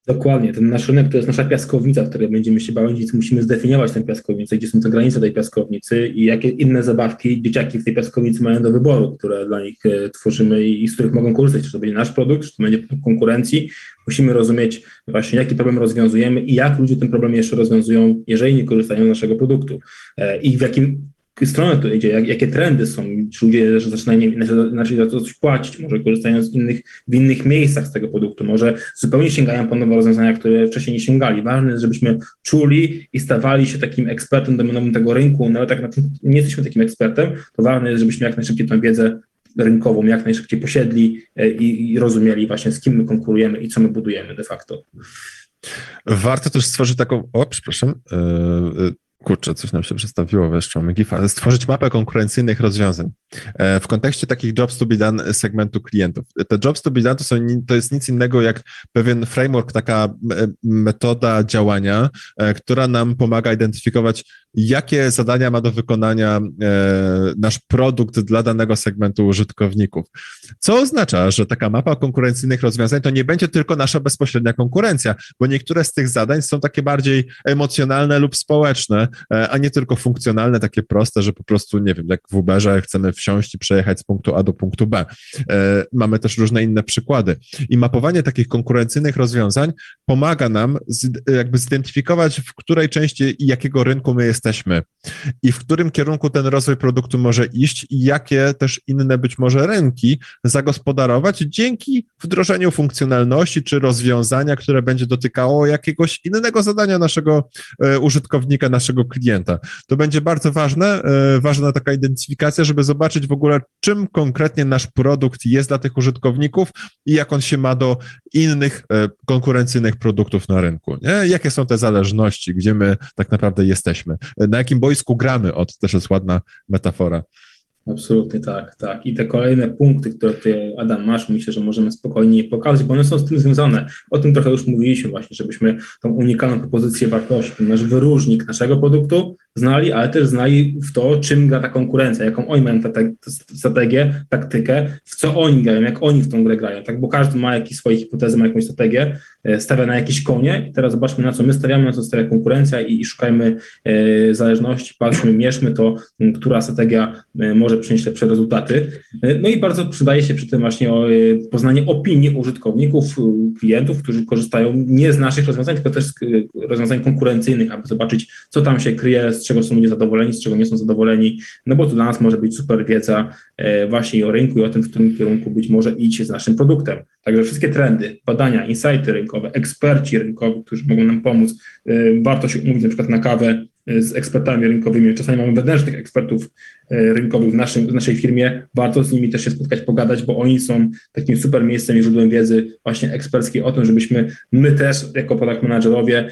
Dokładnie, ten nasz rynek to jest nasza piaskownica, w której będziemy się bawić, musimy zdefiniować tę piaskownicę, gdzie są te granice tej piaskownicy i jakie inne zabawki dzieciaki w tej piaskownicy mają do wyboru, które dla nich e, tworzymy i z których mogą korzystać. Czy to będzie nasz produkt, czy to będzie konkurencji. Musimy rozumieć właśnie, jaki problem rozwiązujemy i jak ludzie ten problem jeszcze rozwiązują, jeżeli nie korzystają z naszego produktu e, i w jakim stronę to idzie, jak, jakie trendy są, czy ludzie zaczynają inaczej za to coś płacić, może korzystają z innych, w innych miejscach z tego produktu, może zupełnie sięgają po nowe rozwiązania, które wcześniej nie sięgali. Ważne jest, żebyśmy czuli i stawali się takim ekspertem domenowym tego rynku, nawet jak nie jesteśmy takim ekspertem, to ważne jest, żebyśmy jak najszybciej tę wiedzę rynkową jak najszybciej posiedli e, i, i rozumieli właśnie z kim my konkurujemy i co my budujemy de facto. Warto też stworzyć taką, o przepraszam, yy, kurczę, coś nam się przestawiło weszło, Gifa, stworzyć mapę konkurencyjnych rozwiązań. E, w kontekście takich jobs to be done segmentu klientów. Te jobs to be done to, są, to jest nic innego jak pewien framework, taka metoda działania, e, która nam pomaga identyfikować, jakie zadania ma do wykonania e, nasz produkt dla danego segmentu użytkowników. Co oznacza, że taka mapa konkurencyjnych rozwiązań to nie będzie tylko nasza bezpośrednia konkurencja, bo niektóre z tych zadań są takie bardziej emocjonalne lub społeczne, a nie tylko funkcjonalne, takie proste, że po prostu, nie wiem, jak w Uberze chcemy wsiąść i przejechać z punktu A do punktu B. E, mamy też różne inne przykłady. I mapowanie takich konkurencyjnych rozwiązań pomaga nam jakby zidentyfikować, w której części jakiego rynku my jesteśmy i w którym kierunku ten rozwój produktu może iść i jakie też inne być może rynki zagospodarować dzięki wdrożeniu funkcjonalności czy rozwiązania, które będzie dotykało jakiegoś innego zadania naszego e, użytkownika, naszego klienta. To będzie bardzo ważne, e, ważna taka identyfikacja, żeby zobaczyć, zobaczyć w ogóle, czym konkretnie nasz produkt jest dla tych użytkowników i jak on się ma do innych e, konkurencyjnych produktów na rynku. Nie? Jakie są te zależności, gdzie my tak naprawdę jesteśmy, na jakim boisku gramy, od też jest ładna metafora. Absolutnie tak, tak. I te kolejne punkty, które ty, Adam, masz, myślę, że możemy spokojnie pokazać, bo one są z tym związane. O tym trochę już mówiliśmy właśnie, żebyśmy tą unikalną propozycję wartości, nasz wyróżnik naszego produktu znali, ale też znali w to, czym gra ta konkurencja, jaką oni mają strategię, taktykę, w co oni grają, jak oni w tą grę grają, tak? Bo każdy ma jakieś swoje hipotezy, ma jakąś strategię, stawia na jakieś konie i teraz zobaczmy, na co my stawiamy, na co stawia konkurencja i, i szukajmy e, zależności, patrzmy, mierzmy to, która strategia e, może przynieść lepsze rezultaty. No i bardzo przydaje się przy tym właśnie poznanie opinii użytkowników, klientów, którzy korzystają nie z naszych rozwiązań, tylko też z rozwiązań konkurencyjnych, aby zobaczyć, co tam się kryje, z czego są ludzie zadowoleni, z czego nie są zadowoleni, no bo to dla nas może być super wiedza e, właśnie o rynku i o tym, w którym kierunku być może iść z naszym produktem. Także wszystkie trendy, badania, insighty rynkowe, eksperci rynkowi, którzy mogą nam pomóc. E, warto się umówić na przykład na kawę e, z ekspertami rynkowymi. Czasami mamy wewnętrznych ekspertów rynkowych w, naszym, w naszej firmie, warto z nimi też się spotkać, pogadać, bo oni są takim super miejscem i źródłem wiedzy właśnie eksperckiej o tym, żebyśmy my też jako product managerowie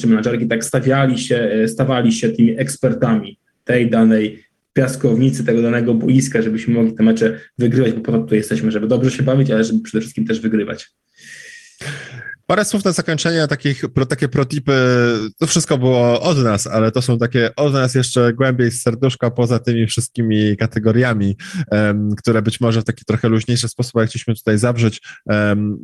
czy menadżerki tak stawiali się, stawali się tymi ekspertami tej danej piaskownicy, tego danego boiska, żebyśmy mogli te mecze wygrywać, bo po to jesteśmy, żeby dobrze się bawić, ale żeby przede wszystkim też wygrywać. Parę słów na zakończenie, takich, takie protipy, to wszystko było od nas, ale to są takie od nas jeszcze głębiej z serduszka poza tymi wszystkimi kategoriami, um, które być może w taki trochę luźniejszy sposób, jak chcieliśmy tutaj zawrzeć, um,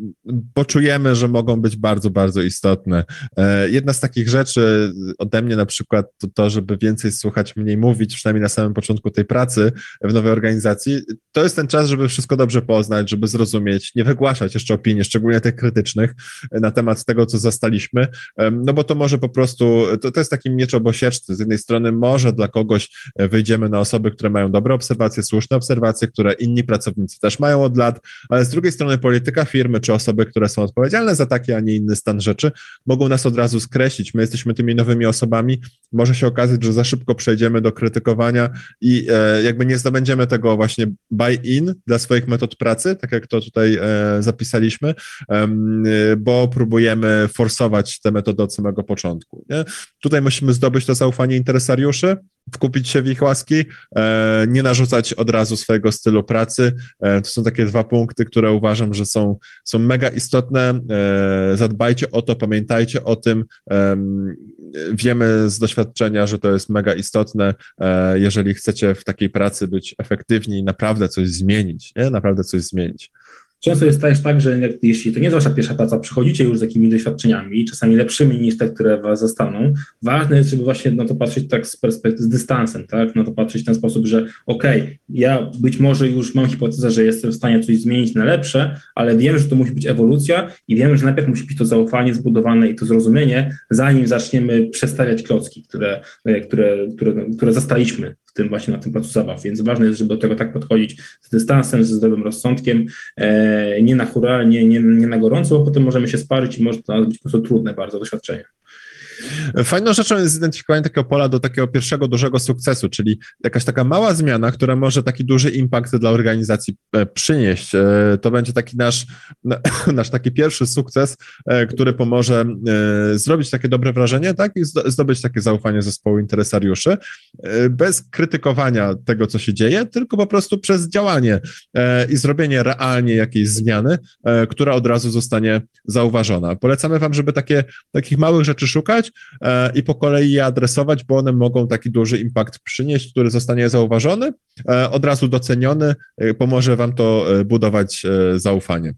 poczujemy, że mogą być bardzo, bardzo istotne. E, jedna z takich rzeczy ode mnie na przykład to, to, żeby więcej słuchać, mniej mówić, przynajmniej na samym początku tej pracy w nowej organizacji, to jest ten czas, żeby wszystko dobrze poznać, żeby zrozumieć, nie wygłaszać jeszcze opinii, szczególnie tych krytycznych, na temat tego, co zastaliśmy, no bo to może po prostu, to, to jest taki miecz obosieczny. Z jednej strony może dla kogoś e, wyjdziemy na osoby, które mają dobre obserwacje, słuszne obserwacje, które inni pracownicy też mają od lat, ale z drugiej strony polityka firmy, czy osoby, które są odpowiedzialne za taki, a nie inny stan rzeczy, mogą nas od razu skreślić. My jesteśmy tymi nowymi osobami, może się okazać, że za szybko przejdziemy do krytykowania i e, jakby nie zdobędziemy tego właśnie buy-in dla swoich metod pracy, tak jak to tutaj e, zapisaliśmy, bo próbujemy forsować tę metodę od samego początku. Nie? Tutaj musimy zdobyć to zaufanie interesariuszy, wkupić się w ich łaski, e, nie narzucać od razu swojego stylu pracy. E, to są takie dwa punkty, które uważam, że są, są mega istotne. E, zadbajcie o to, pamiętajcie o tym. Wiemy z doświadczenia, że to jest mega istotne, jeżeli chcecie w takiej pracy być efektywni i naprawdę coś zmienić, nie? naprawdę coś zmienić. Często jest też tak, że jeśli to nie jest wasza pierwsza praca, przychodzicie już z jakimiś doświadczeniami, czasami lepszymi niż te, które was zastaną, ważne jest, żeby właśnie na to patrzeć tak z perspektywy, z dystansem, tak, na to patrzeć w ten sposób, że okej, okay, ja być może już mam hipotezę, że jestem w stanie coś zmienić na lepsze, ale wiem, że to musi być ewolucja i wiem, że najpierw musi być to zaufanie zbudowane i to zrozumienie, zanim zaczniemy przestawiać klocki, które, które, które, które zastaliśmy w tym właśnie na tym placu zabaw, więc ważne jest, żeby do tego tak podchodzić z dystansem, ze zdrowym rozsądkiem, e, nie na hura, nie, nie, nie na gorąco, bo potem możemy się sparzyć i może to być po prostu trudne bardzo doświadczenie. Fajną rzeczą jest zidentyfikowanie takiego pola do takiego pierwszego dużego sukcesu, czyli jakaś taka mała zmiana, która może taki duży impact dla organizacji e, przynieść. E, to będzie taki nasz, nasz taki pierwszy sukces, e, który pomoże zrobić takie dobre wrażenie, tak, i zdobyć takie zaufanie zespołu interesariuszy, bez krytykowania tego, co się dzieje, tylko po prostu przez działanie i zrobienie realnie jakiejś zmiany, która od razu zostanie zauważona. Polecamy Wam, żeby takie, takich małych rzeczy szukać, i po kolei je adresować, bo one mogą taki duży impact przynieść, który zostanie zauważony, e, od razu doceniony, e, pomoże Wam to budować zaufanie.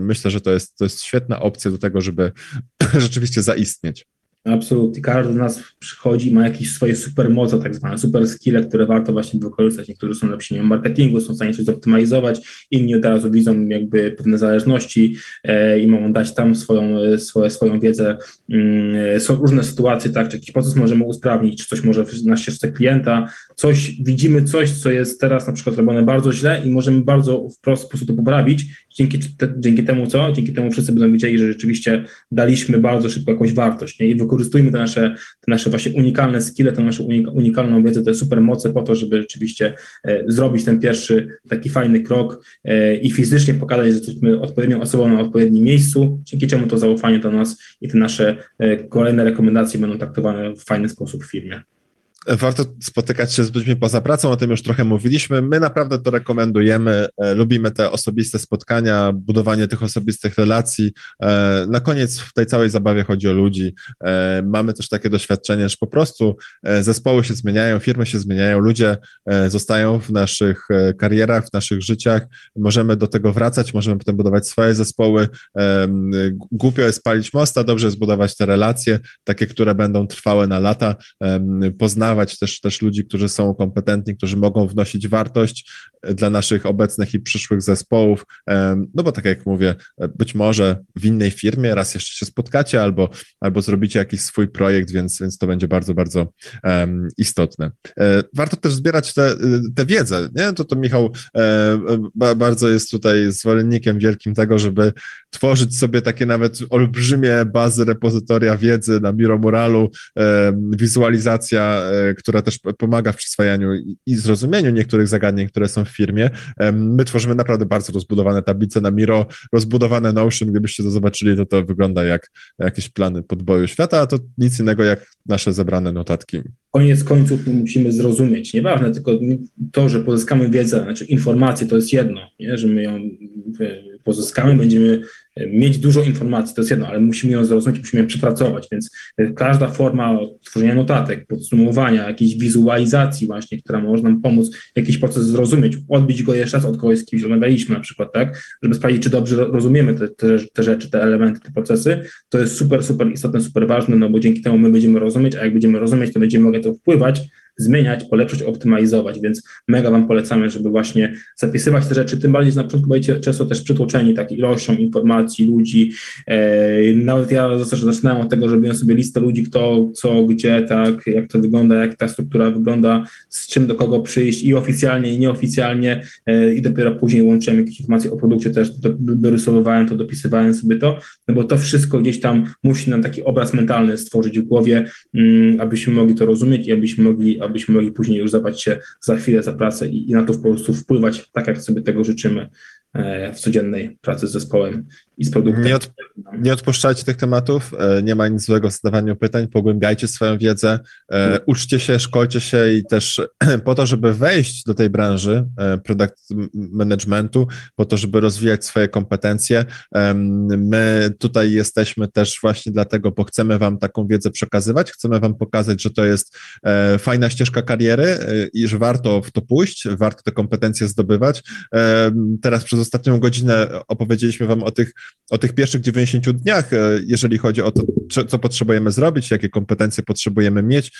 Myślę, że to jest, to jest świetna opcja do tego, żeby rzeczywiście zaistnieć. Absolutnie. Każdy z nas przychodzi, ma jakieś swoje supermoce, tak zwane super skille, które warto właśnie wykorzystać. Niektórzy są lepsi w marketingu, są w stanie coś zoptymalizować, inni od razu widzą jakby pewne zależności e, i mogą dać tam swoją, e, swoje, swoją wiedzę. Mm, są różne sytuacje, tak, czy jakiś proces możemy usprawnić, czy coś może na ścieżce klienta, coś, widzimy coś, co jest teraz na przykład robione bardzo źle i możemy bardzo w prosty sposób to poprawić. Dzięki, te, dzięki temu co? Dzięki temu wszyscy będą wiedzieli, że rzeczywiście daliśmy bardzo szybko jakąś wartość nie? i wykorzystujmy te nasze, te nasze właśnie unikalne skille, tę naszą unikalną wiedzę, te super moce po to, żeby rzeczywiście e, zrobić ten pierwszy taki fajny krok e, i fizycznie pokazać, że jesteśmy odpowiednią osobą na odpowiednim miejscu, dzięki czemu to zaufanie do nas i te nasze e, kolejne rekomendacje będą traktowane w fajny sposób w firmie warto spotykać się z ludźmi poza pracą, o tym już trochę mówiliśmy. My naprawdę to rekomendujemy, e, lubimy te osobiste spotkania, budowanie tych osobistych relacji. E, na koniec w tej całej zabawie chodzi o ludzi. E, mamy też takie doświadczenie, że po prostu zespoły się zmieniają, firmy się zmieniają, ludzie zostają w naszych karierach, w naszych życiach. Możemy do tego wracać, możemy potem budować swoje zespoły. Głupio jest palić mosta, dobrze jest budować te relacje, takie, które będą trwałe na lata, poznawać poznawać też, też ludzi, którzy są kompetentni, którzy mogą wnosić wartość e, dla naszych obecnych i przyszłych zespołów. No bo tak jak mówię, e, być może w innej firmie raz jeszcze się spotkacie albo, albo zrobicie jakiś swój projekt, więc, więc to będzie bardzo, bardzo istotne. E, warto też zbierać tę wiedzę. Nie? To, to Michał bardzo jest tutaj zwolennikiem wielkim tego, żeby tworzyć sobie takie nawet olbrzymie bazy repozytoria wiedzy na Miro Muralu, wizualizacja która też pomaga w przyswajaniu i zrozumieniu niektórych zagadnień, które są w firmie. My tworzymy naprawdę bardzo rozbudowane tablice na Miro, rozbudowane Notion. Gdybyście to zobaczyli, to to wygląda jak jakieś plany podboju świata, a to nic innego jak nasze zebrane notatki. Koniec końców musimy zrozumieć, nieważne tylko to, że pozyskamy wiedzę, znaczy informacje to jest jedno, nie? że my ją pozyskamy, będziemy mieć dużo informacji, to jest jedno, ale musimy ją zrozumieć, musimy ją przepracować, więc każda forma tworzenia notatek, podsumowania, jakiejś wizualizacji właśnie, która może nam pomóc jakiś proces zrozumieć, odbić go jeszcze raz od kogoś, z kimś rozmawialiśmy na przykład, tak, żeby sprawdzić, czy dobrze rozumiemy te, te, te rzeczy, te elementy, te procesy, to jest super, super istotne, super ważne, no bo dzięki temu my będziemy rozumieć, a jak będziemy rozumieć, to będziemy mogli to wpływać zmieniać, polepszyć, optymalizować, więc mega Wam polecamy, żeby właśnie zapisywać te rzeczy, tym bardziej, że na początku będziecie często też przytłoczeni tak ilością informacji, ludzi, nawet ja zaczynałem od tego, że robiłem sobie listę ludzi, kto, co, gdzie, tak, jak to wygląda, jak ta struktura wygląda, z czym do kogo przyjść i oficjalnie, i nieoficjalnie. I dopiero później łączyłem jakieś informacje o produkcie, też do, dorysowywałem to, dopisywałem sobie to, no bo to wszystko gdzieś tam musi nam taki obraz mentalny stworzyć w głowie, mm, abyśmy mogli to rozumieć i abyśmy mogli, abyśmy mogli później już zabrać się za chwilę za pracę i, i na to po prostu wpływać tak, jak sobie tego życzymy w codziennej pracy z zespołem i z produktem. Nie, od, nie odpuszczajcie tych tematów, e, nie ma nic złego w zadawaniu pytań, pogłębiajcie swoją wiedzę, e, uczcie się, szkolcie się i też po to, żeby wejść do tej branży product managementu, po to, żeby rozwijać swoje kompetencje. My tutaj jesteśmy też właśnie dlatego, bo chcemy Wam taką wiedzę przekazywać, chcemy Wam pokazać, że to jest fajna ścieżka kariery i że warto w to pójść, warto te kompetencje zdobywać. Teraz przez ostatnią godzinę opowiedzieliśmy Wam o tych, o tych pierwszych 90 dniach, e, jeżeli chodzi o to, co potrzebujemy zrobić, jakie kompetencje potrzebujemy mieć.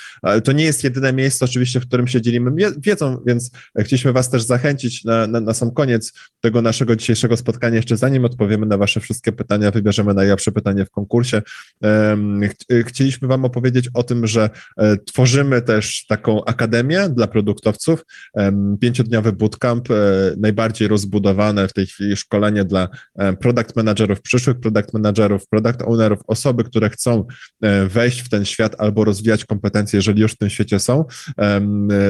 To nie jest jedyne miejsce oczywiście, w którym się dzielimy wiedzą, więc chcieliśmy Was też zachęcić na, na, na sam koniec tego naszego dzisiejszego spotkania, jeszcze zanim odpowiemy na Wasze wszystkie pytania, wybierzemy najlepsze pytanie w konkursie. Chcieliśmy Wam opowiedzieć o tym, że e, tworzymy też taką akademię dla produktowców, pięciodniowy bootcamp, e, najbardziej rozbudowane w tej chwili szkolenie dla product managerów, przyszłych product managerów, product ownerów, osoby, które chcą e, wejść w ten świat albo rozwijać kompetencje, jeżeli już w tym świecie są.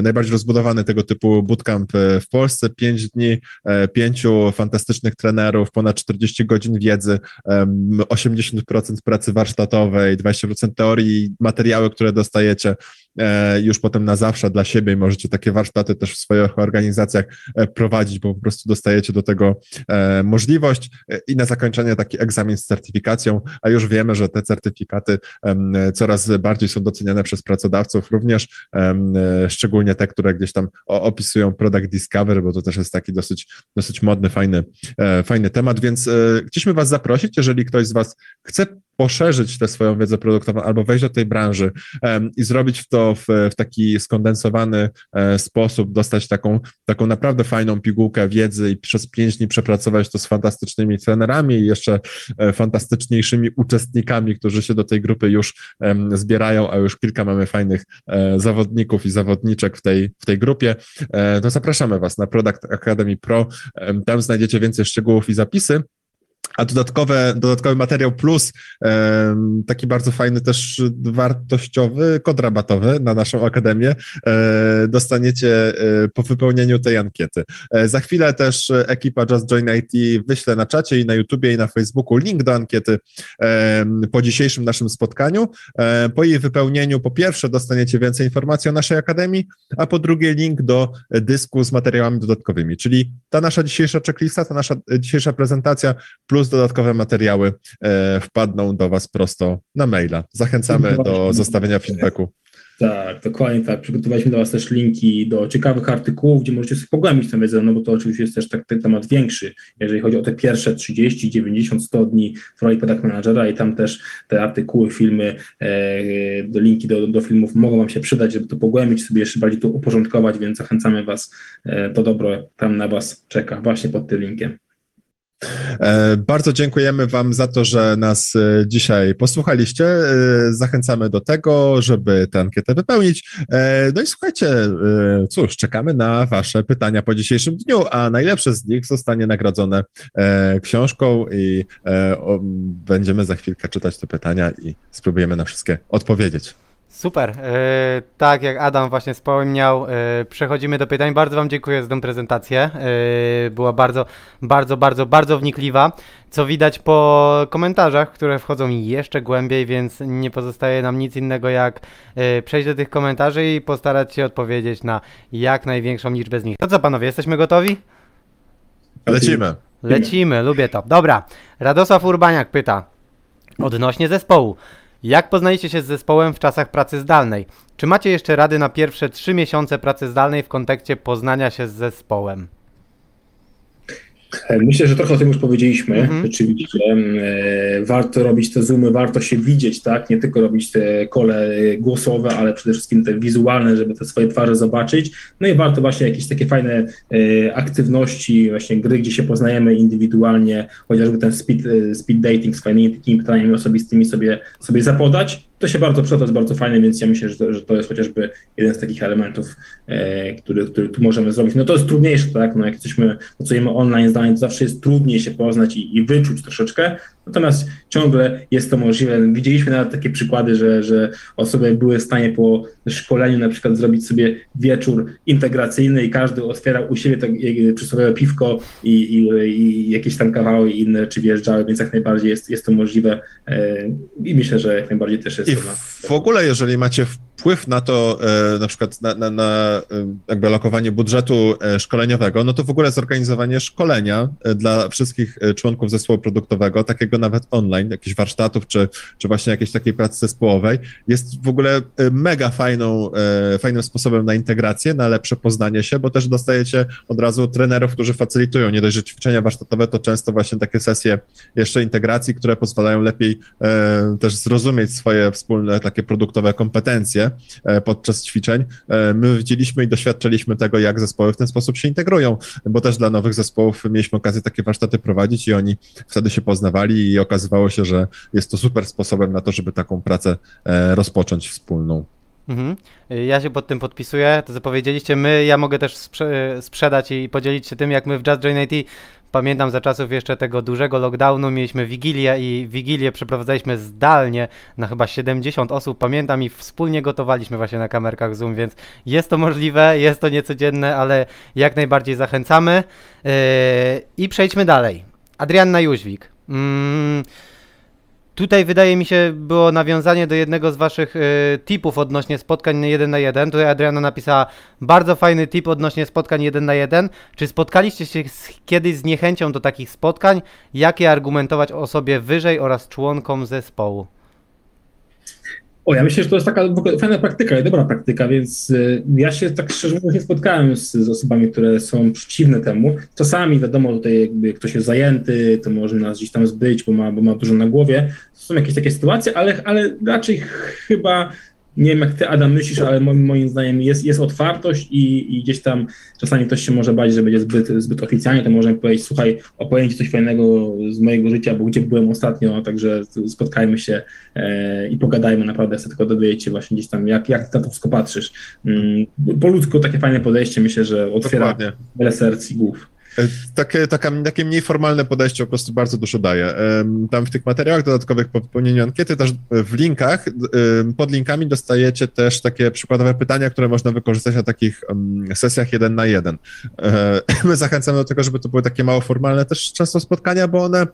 Najbardziej rozbudowany tego typu bootcamp e, w Polsce, pięć dni, e, pięciu fantastycznych trenerów, ponad 40 godzin wiedzy, 80% pracy warsztatowej, 20% teorii, materiały, które dostajecie już potem na zawsze dla siebie i możecie takie warsztaty też w swoich organizacjach prowadzić, bo po prostu dostajecie do tego możliwość. I na zakończenie taki egzamin z certyfikacją, a już wiemy, że te certyfikaty coraz bardziej są doceniane przez pracodawców, również szczególnie te, które gdzieś tam opisują product discovery, bo to też jest taki dosyć, dosyć modny, fajny, e, fajny temat, więc e, chcieliśmy Was zaprosić, jeżeli ktoś z Was chce poszerzyć tę swoją wiedzę produktową albo wejść do tej branży um, i zrobić to w, w, taki skondensowany e, sposób, dostać taką, taką naprawdę fajną pigułkę wiedzy i przez pięć dni przepracować to z fantastycznymi trenerami i jeszcze e, fantastyczniejszymi uczestnikami, którzy się do tej grupy już zbierają, a już kilka mamy fajnych e, zawodników i zawodniczek w tej, w tej grupie, to zapraszamy Was na Product Academy Pro. Tam znajdziecie więcej szczegółów i zapisy. A dodatkowe, dodatkowy materiał plus taki bardzo fajny też wartościowy kod rabatowy na naszą akademię e, dostaniecie e, po wypełnieniu tej ankiety. E, za chwilę też ekipa Just Join IT wyśle na czacie i na YouTubie i na Facebooku link do ankiety po dzisiejszym naszym spotkaniu. Po jej wypełnieniu po pierwsze dostaniecie więcej informacji o naszej akademii, a po drugie link do dysku z materiałami dodatkowymi, czyli ta nasza dzisiejsza checklista, ta nasza dzisiejsza prezentacja plus dodatkowe materiały e, wpadną do Was prosto na maila. Zachęcamy do zostawienia feedbacku. Tak, dokładnie tak. Przygotowaliśmy dla Was też linki do ciekawych artykułów, gdzie możecie sobie pogłębić tę wiedzę, no bo to oczywiście jest też tak, ten temat większy, jeżeli chodzi o te pierwsze 30, 90, 100 dni w roli product managera i tam też te artykuły, filmy, e, linki do, do filmów mogą Wam się przydać, żeby to pogłębić, sobie jeszcze bardziej to uporządkować, więc zachęcamy Was, e, to dobro tam na Was czeka właśnie pod tym linkiem. E, bardzo dziękujemy Wam za to, że nas e, dzisiaj posłuchaliście. E, zachęcamy do tego, żeby tę ankietę wypełnić. No i słuchajcie, cóż, czekamy na Wasze pytania po dzisiejszym dniu, a najlepsze z nich zostanie nagrodzone książką i będziemy za chwilkę czytać te pytania i spróbujemy na wszystkie odpowiedzieć. Super. E, tak jak Adam właśnie wspomniał, e, przechodzimy do pytań. Bardzo Wam dziękuję za tę prezentację. E, była bardzo, bardzo, bardzo, bardzo wnikliwa. Co widać po komentarzach, które wchodzą jeszcze głębiej, więc nie pozostaje nam nic innego jak e, przejść do tych komentarzy i postarać się odpowiedzieć na jak największą liczbę z nich. To co panowie, jesteśmy gotowi? Lecimy. Lecimy, lubię to. Dobra, Radosław Urbaniak pyta odnośnie zespołu. Jak poznaliście się z zespołem w czasach pracy zdalnej? Czy macie jeszcze rady na pierwsze trzy miesiące pracy zdalnej w kontekście poznania się z zespołem? E, Myślę, że trochę o tym już powiedzieliśmy. Mhm. Rzeczywiście e, warto robić te zoomy, warto się widzieć, tak? Nie tylko robić te kole głosowe, ale przede wszystkim te wizualne, żeby te swoje twarze zobaczyć. No i warto właśnie jakieś takie fajne e, aktywności, właśnie gry, gdzie się poznajemy indywidualnie, chociażby ten speed, e, speed dating z fajnymi takimi pytaniami osobistymi sobie, sobie zapodać. To się bardzo przyda, to jest bardzo fajne, więc ja myślę, że to, że to jest chociażby jeden z takich elementów, e, który, który tu możemy zrobić. No to jest trudniejsze, tak? No jak jesteśmy, pracujemy online zdalnie, to zawsze jest trudniej się poznać i, i wyczuć troszeczkę, natomiast ciągle jest to możliwe. Widzieliśmy nawet takie przykłady, że, że osoby były w stanie po szkoleniu na przykład zrobić sobie wieczór integracyjny i każdy otwierał u siebie tak, e, przysłowiowe piwko i, i, i jakieś tam kawały i inne rzeczy wjeżdżały, więc jak najbardziej jest, jest to możliwe e, i myślę, że jak najbardziej też jest I w ogóle, jeżeli macie wpływ na to, e, na przykład na, na, na jakby lokowanie budżetu szkoleniowego, no to w ogóle zorganizowanie szkolenia dla wszystkich członków zespołu produktowego, takiego nawet online, jakichś warsztatów, czy, czy właśnie jakiejś takiej pracy zespołowej, jest w ogóle e, mega fajną, e, fajnym sposobem na integrację, na lepsze poznanie się, bo też dostajecie od razu trenerów, którzy facylitują, nie dość, że ćwiczenia warsztatowe, to często właśnie takie sesje jeszcze integracji, które pozwalają lepiej e, też zrozumieć swoje wspólne takie produktowe kompetencje podczas ćwiczeń. My widzieliśmy i doświadczyliśmy tego, jak zespoły w ten sposób się integrują, bo też dla nowych zespołów mieliśmy okazję takie warsztaty prowadzić i oni wtedy się poznawali i okazywało się, że jest to super sposobem na to, żeby taką pracę e, rozpocząć wspólną. Mhm. Ja się pod tym podpisuję. To co powiedzieliście, my, ja mogę też sprze- sprzedać i podzielić się tym, jak my w Just Join IT Pamiętam za czasów jeszcze tego dużego lockdownu, mieliśmy wigilię i wigilię przeprowadzaliśmy zdalnie na chyba 70 osób, pamiętam i wspólnie gotowaliśmy właśnie na kamerkach Zoom, więc jest to możliwe, jest to niecodzienne, ale jak najbardziej zachęcamy. Yy, I przejdźmy dalej. Adrianna Jóźwik. Mm, Tutaj wydaje mi się było nawiązanie do jednego z waszych y, tipów odnośnie spotkań jeden na jeden. Tutaj Adriana napisała bardzo fajny tip odnośnie spotkań jeden na jeden. Czy spotkaliście się z, kiedyś z niechęcią do takich spotkań? Jak je argumentować osobie wyżej oraz członkom zespołu? O, ja myślę, że to jest taka fajna praktyka i dobra praktyka, więc y, ja się tak szczerze mówiąc nie spotkałem z, z osobami, które są przeciwne temu. Czasami wiadomo, tutaj jakby ktoś jest zajęty, to może nas gdzieś tam zbyć, bo ma, bo ma dużo na głowie. Są jakieś takie sytuacje, ale, ale raczej chyba nie wiem jak ty Adam myślisz, ale moim, moim zdaniem jest, jest otwartość i, i gdzieś tam czasami ktoś się może bać, że będzie zbyt, zbyt oficjalnie, to możemy powiedzieć, słuchaj, opowiem ci coś fajnego z mojego życia, bo gdzie byłem ostatnio, także spotkajmy się e, i pogadajmy, naprawdę chcę tylko się właśnie gdzieś tam, jak, jak na to wszystko patrzysz. Mm, po ludzku takie fajne podejście, myślę, że otwiera Dokładnie. wiele serc i głów. E, Takie, taka, takie mniej formalne podejście po prostu bardzo dużo daje. Em, Tam w tych materiałach dodatkowych po wypełnieniu ankiety, też w linkach, em, pod linkami dostajecie też takie przykładowe pytania, które można wykorzystać na takich em, sesjach jeden na jeden. E, My zachęcamy do tego, żeby to były takie mało formalne też często spotkania, bo one e,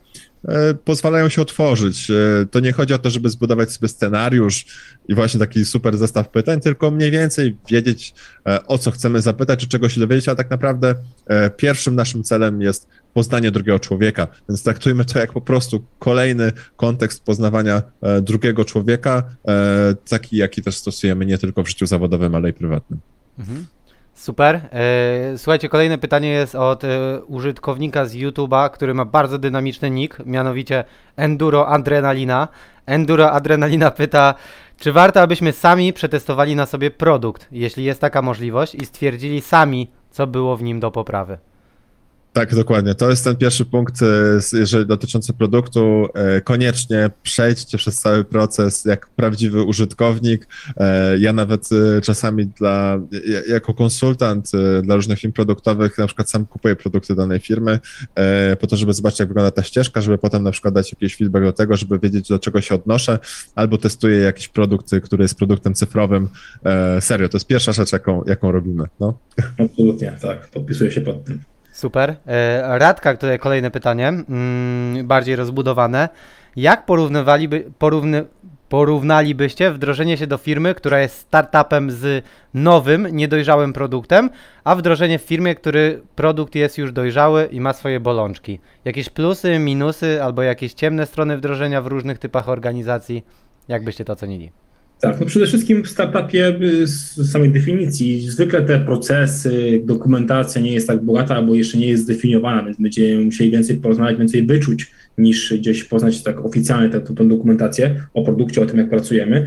pozwalają się otworzyć. E, To nie chodzi o to, żeby zbudować sobie scenariusz i właśnie taki super zestaw pytań, tylko mniej więcej wiedzieć, e, o co chcemy zapytać, czy czego się dowiedzieć, a tak naprawdę e, pierwszym naszym celem jest poznanie drugiego człowieka, więc traktujmy to jak po prostu kolejny kontekst poznawania e, drugiego człowieka, e, taki jaki też stosujemy nie tylko w życiu zawodowym, ale i prywatnym. Mhm. Super. E, Słuchajcie, kolejne pytanie jest od e, użytkownika z YouTube'a, który ma bardzo dynamiczny nick, mianowicie Enduro Adrenalina. Enduro Adrenalina pyta, czy warto, abyśmy sami przetestowali na sobie produkt, jeśli jest taka możliwość, i stwierdzili sami, co było w nim do poprawy? Tak, dokładnie. To jest ten pierwszy punkt, e, jeżeli dotyczący produktu. E, koniecznie przejdźcie przez cały proces jak prawdziwy użytkownik. E, ja nawet czasami dla, jako konsultant dla różnych firm produktowych na przykład sam kupuję produkty danej firmy po to, żeby zobaczyć, jak wygląda ta ścieżka, żeby potem na przykład dać jakiś feedback do tego, żeby wiedzieć, do czego się odnoszę, albo testuję jakiś produkt, który jest produktem cyfrowym. Serio, to jest pierwsza rzecz, jaką, jaką robimy. No. Absolutnie, tak. Podpisuję się pod tym. Super. E, Radka, tutaj kolejne pytanie, mm, bardziej rozbudowane. Jak porównywaliby, porówny, porównalibyście wdrożenie się do firmy, która jest startupem z nowym, niedojrzałym produktem, a wdrożenie w firmie, który produkt jest już dojrzały i ma swoje bolączki? Jakieś plusy, minusy albo jakieś ciemne strony wdrożenia w różnych typach organizacji? Jak byście to ocenili? Tak, no przede wszystkim w startupie y, z samej definicji zwykle te procesy, dokumentacja nie jest tak bogata albo jeszcze nie jest zdefiniowana, więc będziemy musieli więcej porozmawiać, więcej wyczuć niż gdzieś poznać tak oficjalnie tę, tę dokumentację o produkcie, o tym, jak pracujemy.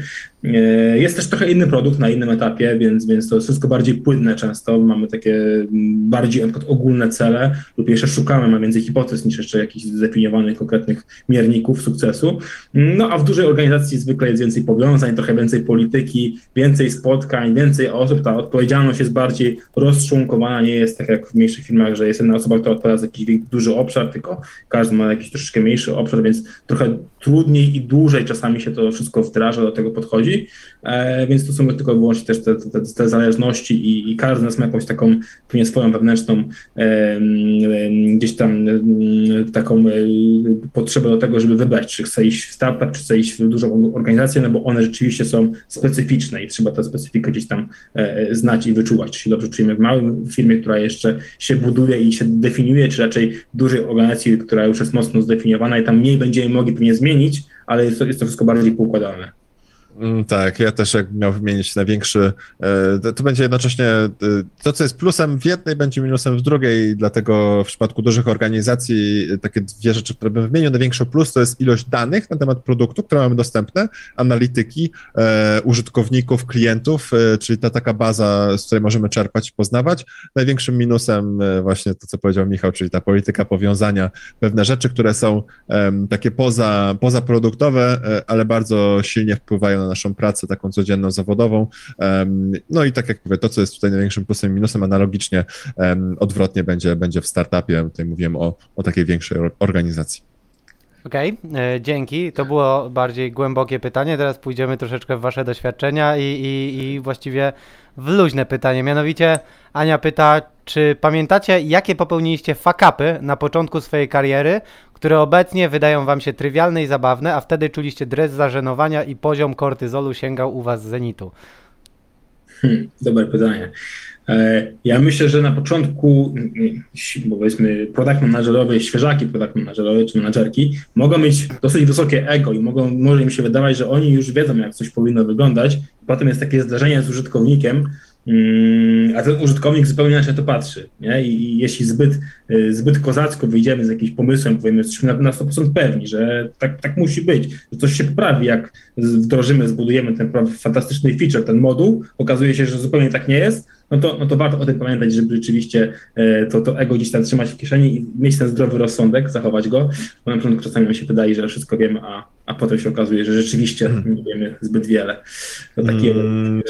E, jest też trochę inny produkt na innym etapie, więc, więc to jest wszystko bardziej płynne często. Mamy takie mm, bardziej na ogólne cele lub jeszcze szukamy, mamy więcej hipotez niż jeszcze jakichś zdefiniowanych konkretnych mierników sukcesu. No a w dużej organizacji zwykle jest więcej powiązań, trochę więcej polityki, więcej spotkań, więcej osób. Ta odpowiedzialność jest bardziej rozczłonkowana, nie jest tak jak w mniejszych firmach, że jest jedna osoba, która odpowiada za jakiś duży obszar, tylko każdy ma jakiś troszeczkę mniejszy obszar, więc trochę trudniej i dłużej czasami się to wszystko wdraża, do tego podchodzi, e, więc to są tylko i wyłącznie też te, te, te zależności i, i, każdy z nas ma jakąś taką pewnie swoją wewnętrzną e, gdzieś tam e, taką potrzebę do tego, żeby wybrać, czy chce iść w startup, czy chce iść w dużą organizację, no bo one rzeczywiście są specyficzne i trzeba tę specyfikę gdzieś tam znać i wyczuwać, czy się dobrze czujemy w małej firmie, która jeszcze się buduje i się definiuje, czy raczej dużej organizacji, która już jest mocno zdefiniowana i tam mniej będziemy mogli pewnie zmienić, ale jest to, jest to wszystko bardziej poukładane. Mm, tak, ja też jak miał wymienić największy, e, to będzie jednocześnie e, to, co jest plusem w jednej, będzie minusem w drugiej, dlatego w przypadku dużych organizacji e, takie dwie rzeczy, które bym wymienił. Największy plus to jest ilość danych na temat produktu, które mamy dostępne, analityki, użytkowników, klientów, czyli ta taka baza, z której możemy czerpać i poznawać. Największym minusem właśnie to, co powiedział Michał, czyli ta polityka powiązania, pewne rzeczy, które są takie poza, pozaproduktowe, ale bardzo silnie wpływają na naszą pracę taką codzienną, zawodową. No i tak jak mówię, to, co jest tutaj największym plusem i minusem, analogicznie odwrotnie będzie, będzie w startupie. Tutaj mówiłem o, o takiej większej organizacji. Okej, okay, e, dzięki. To było bardziej głębokie pytanie. Teraz pójdziemy troszeczkę w Wasze doświadczenia i, i, i właściwie w luźne pytanie. Mianowicie Ania pyta, czy pamiętacie, jakie popełniliście fakapy na początku swojej kariery, które obecnie wydają wam się trywialne i zabawne, a wtedy czuliście dres zażenowania i poziom kortyzolu sięgał u was zenitu? Hmm, dobre pytanie. E, ja myślę, że na początku, powiedzmy, product managerowie, świeżaki product managerowie czy menadżerki mogą mieć dosyć wysokie ego i mogą, może im się wydawać, że oni już wiedzą, jak coś powinno wyglądać. Potem jest takie zdarzenie z użytkownikiem, a ten użytkownik zupełnie inaczej to patrzy. Nie? I jeśli zbyt, y, zbyt kozacko wyjdziemy z jakimś pomysłem, powiemy, jesteśmy na, na 100% pewni, że tak, tak musi być, że coś się poprawi, jak wdrożymy, zbudujemy ten fantastyczny feature, ten moduł, okazuje się, że zupełnie tak nie jest, no to, no to warto o tym pamiętać, żeby rzeczywiście e, to, to ego gdzieś tam trzymać w kieszeni i mieć ten zdrowy rozsądek, zachować go, bo na początku czasami mi się wydaje, że wszystko wiemy, a, a potem się okazuje, że rzeczywiście hmm. nie wiemy zbyt wiele. To taki hmm.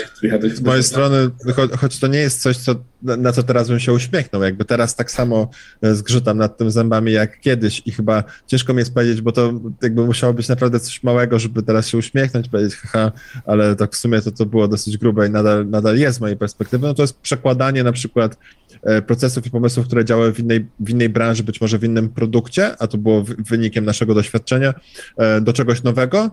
Z mojej strony, cho choć to nie jest coś, co, na co teraz bym się uśmiechnął, jakby teraz tak samo e, zgrzytam nad tym zębami jak kiedyś i chyba ciężko mi jest powiedzieć, bo to jakby musiało być naprawdę coś małego, żeby teraz się uśmiechnąć, powiedzieć haha, ale tak w sumie to, to było dosyć grube i nadal, nadal jest z mojej perspektywy, no to jest przekładanie na przykład e, procesów i pomysłów, które działały w innej, w innej branży, być może w innym produkcie, a to było wynikiem naszego doświadczenia, e, do czegoś nowego,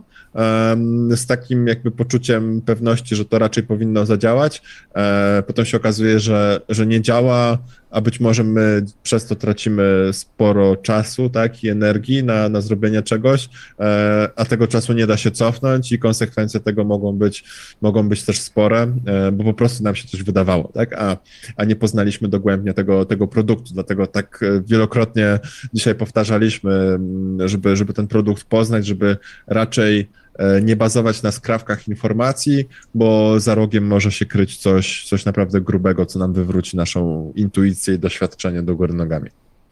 z takim jakby poczuciem pewności, że to raczej powinno zadziałać. E, potem się okazuje, że, że nie działa, a być może my przez to tracimy sporo czasu tak, i energii na, na zrobienie czegoś, e, a tego czasu nie da się cofnąć i konsekwencje tego mogą być, mogą być też spore, e, bo po prostu nam się coś wydawało, tak, a, a nie poznaliśmy dogłębnie tego, tego produktu, dlatego tak wielokrotnie dzisiaj powtarzaliśmy, żeby, żeby ten produkt poznać, żeby raczej E, nie bazować na skrawkach informacji, bo za rogiem może się kryć coś, coś naprawdę grubego, co nam wywróci naszą intuicję i doświadczenie do góry nogami.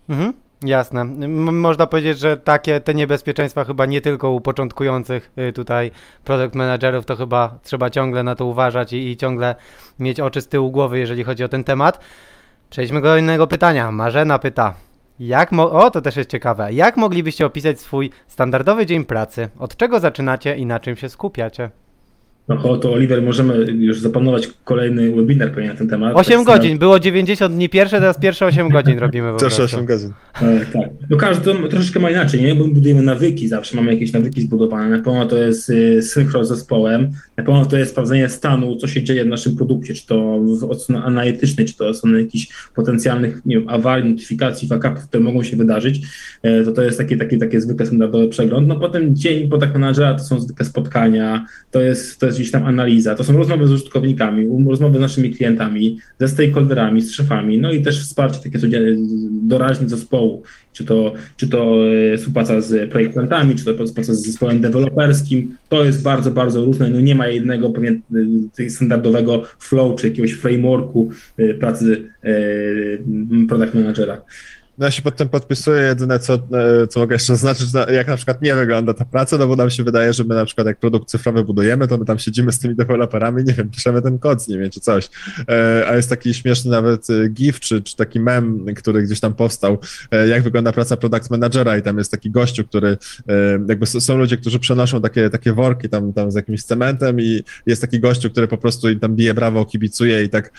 Mhm, jasne. Można powiedzieć, że takie te niebezpieczeństwa chyba nie tylko u początkujących y, tutaj product managerów, to chyba trzeba ciągle na to uważać i, i ciągle mieć oczy z tyłu głowy, jeżeli chodzi o ten temat. Przejdźmy do innego pytania. Marzena pyta. Jak mo- o, to też jest ciekawe. Jak moglibyście opisać swój standardowy dzień pracy? Od czego zaczynacie i na czym się skupiacie? No to Oliver, możemy już zaplanować kolejny webinar pewnie na ten temat. 8 Tak, godzin, było 90 dni pierwsze, teraz pierwsze 8 godzin robimy po prostu. 8 godzin. E, tak. No każdy to troszeczkę ma inaczej, nie? Bo my budujemy nawyki, zawsze mamy jakieś nawyki zbudowane. Na pewno to jest y, synchro z zespołem, na pewno to jest sprawdzenie stanu, co się dzieje w naszym produkcie, czy to w od strony analitycznej, czy to od strony jakichś potencjalnych, nie wiem, awarii, notyfikacji, fuck-upów, które mogą się wydarzyć. E, To to jest taki, taki, taki zwykły standardowy przegląd. No potem dzień product managera to są zwykle spotkania, to jest, to jest gdzieś tam analiza, to są rozmowy z użytkownikami, um, rozmowy z naszymi klientami, ze stakeholderami, z szefami, no i też wsparcie takie codzienne, doraźne zespołu, czy to, czy to e, współpraca z projektantami, czy to współpraca z zespołem deweloperskim, to jest bardzo, bardzo różne, no nie ma jednego e, standardowego flow, czy jakiegoś frameworku e, pracy product managera. No ja się pod tym podpisuję, jedyne co, e, co mogę jeszcze zaznaczyć, na- jak na przykład nie wygląda ta praca, no bo nam się wydaje, że my na przykład jak produkt cyfrowy budujemy, to my tam siedzimy z tymi deweloperami, nie wiem, piszemy ten kod z nimi czy coś, E, a jest taki śmieszny nawet e, gif, czy, czy taki mem, który gdzieś tam powstał, jak wygląda praca product managera i tam jest taki gościu, który jakby są ludzie, którzy przenoszą takie, takie worki tam, tam z jakimś cementem i jest taki gościu, który po prostu im tam bije brawo, kibicuje i tak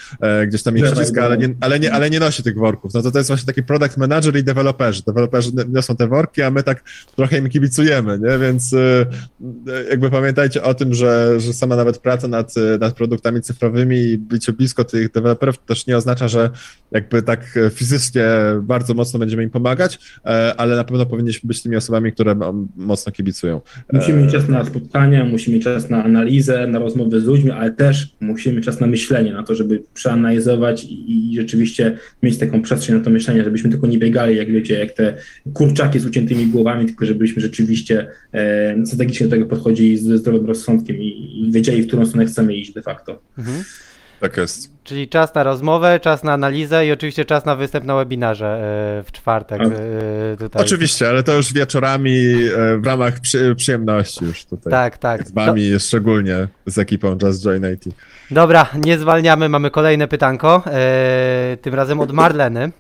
gdzieś tam ich ściska, ale nie, ale, nie, ale nie nosi tych worków. No to to jest właśnie taki product manager i deweloperzy. Deweloperzy niosą te worki, a my tak trochę im kibicujemy, nie? Więc y, y, jakby pamiętajcie o tym, że, że sama nawet praca nad, nad produktami cyfrowymi i bycie blisko tych deweloperów też nie oznacza, że jakby tak e, fizycznie bardzo mocno będziemy im pomagać, e, ale na pewno powinniśmy być tymi osobami, które mocno kibicują. Musimy E, mieć czas na spotkania, musimy mieć czas na analizę, na rozmowy z ludźmi, ale też musimy mieć czas na myślenie, na to, żeby przeanalizować i, i rzeczywiście mieć taką przestrzeń na to myślenie, żebyśmy tylko nie biegali, jak wiecie, jak te kurczaki z uciętymi głowami, tylko żebyśmy rzeczywiście e, strategicznie do tego podchodzili ze zdrowym rozsądkiem i, i wiedzieli, w którą stronę chcemy iść de facto. Mhm. Tak jest. Czyli czas na rozmowę, czas na analizę i oczywiście czas na występ na webinarze e, w czwartek. E, tutaj. Oczywiście, ale to już wieczorami e, w ramach przy, przyjemności już tutaj. Tak, tak. Z wami szczególnie z ekipą Just Join IT. Dobra, nie zwalniamy, mamy kolejne pytanko. Tym razem od Marleny.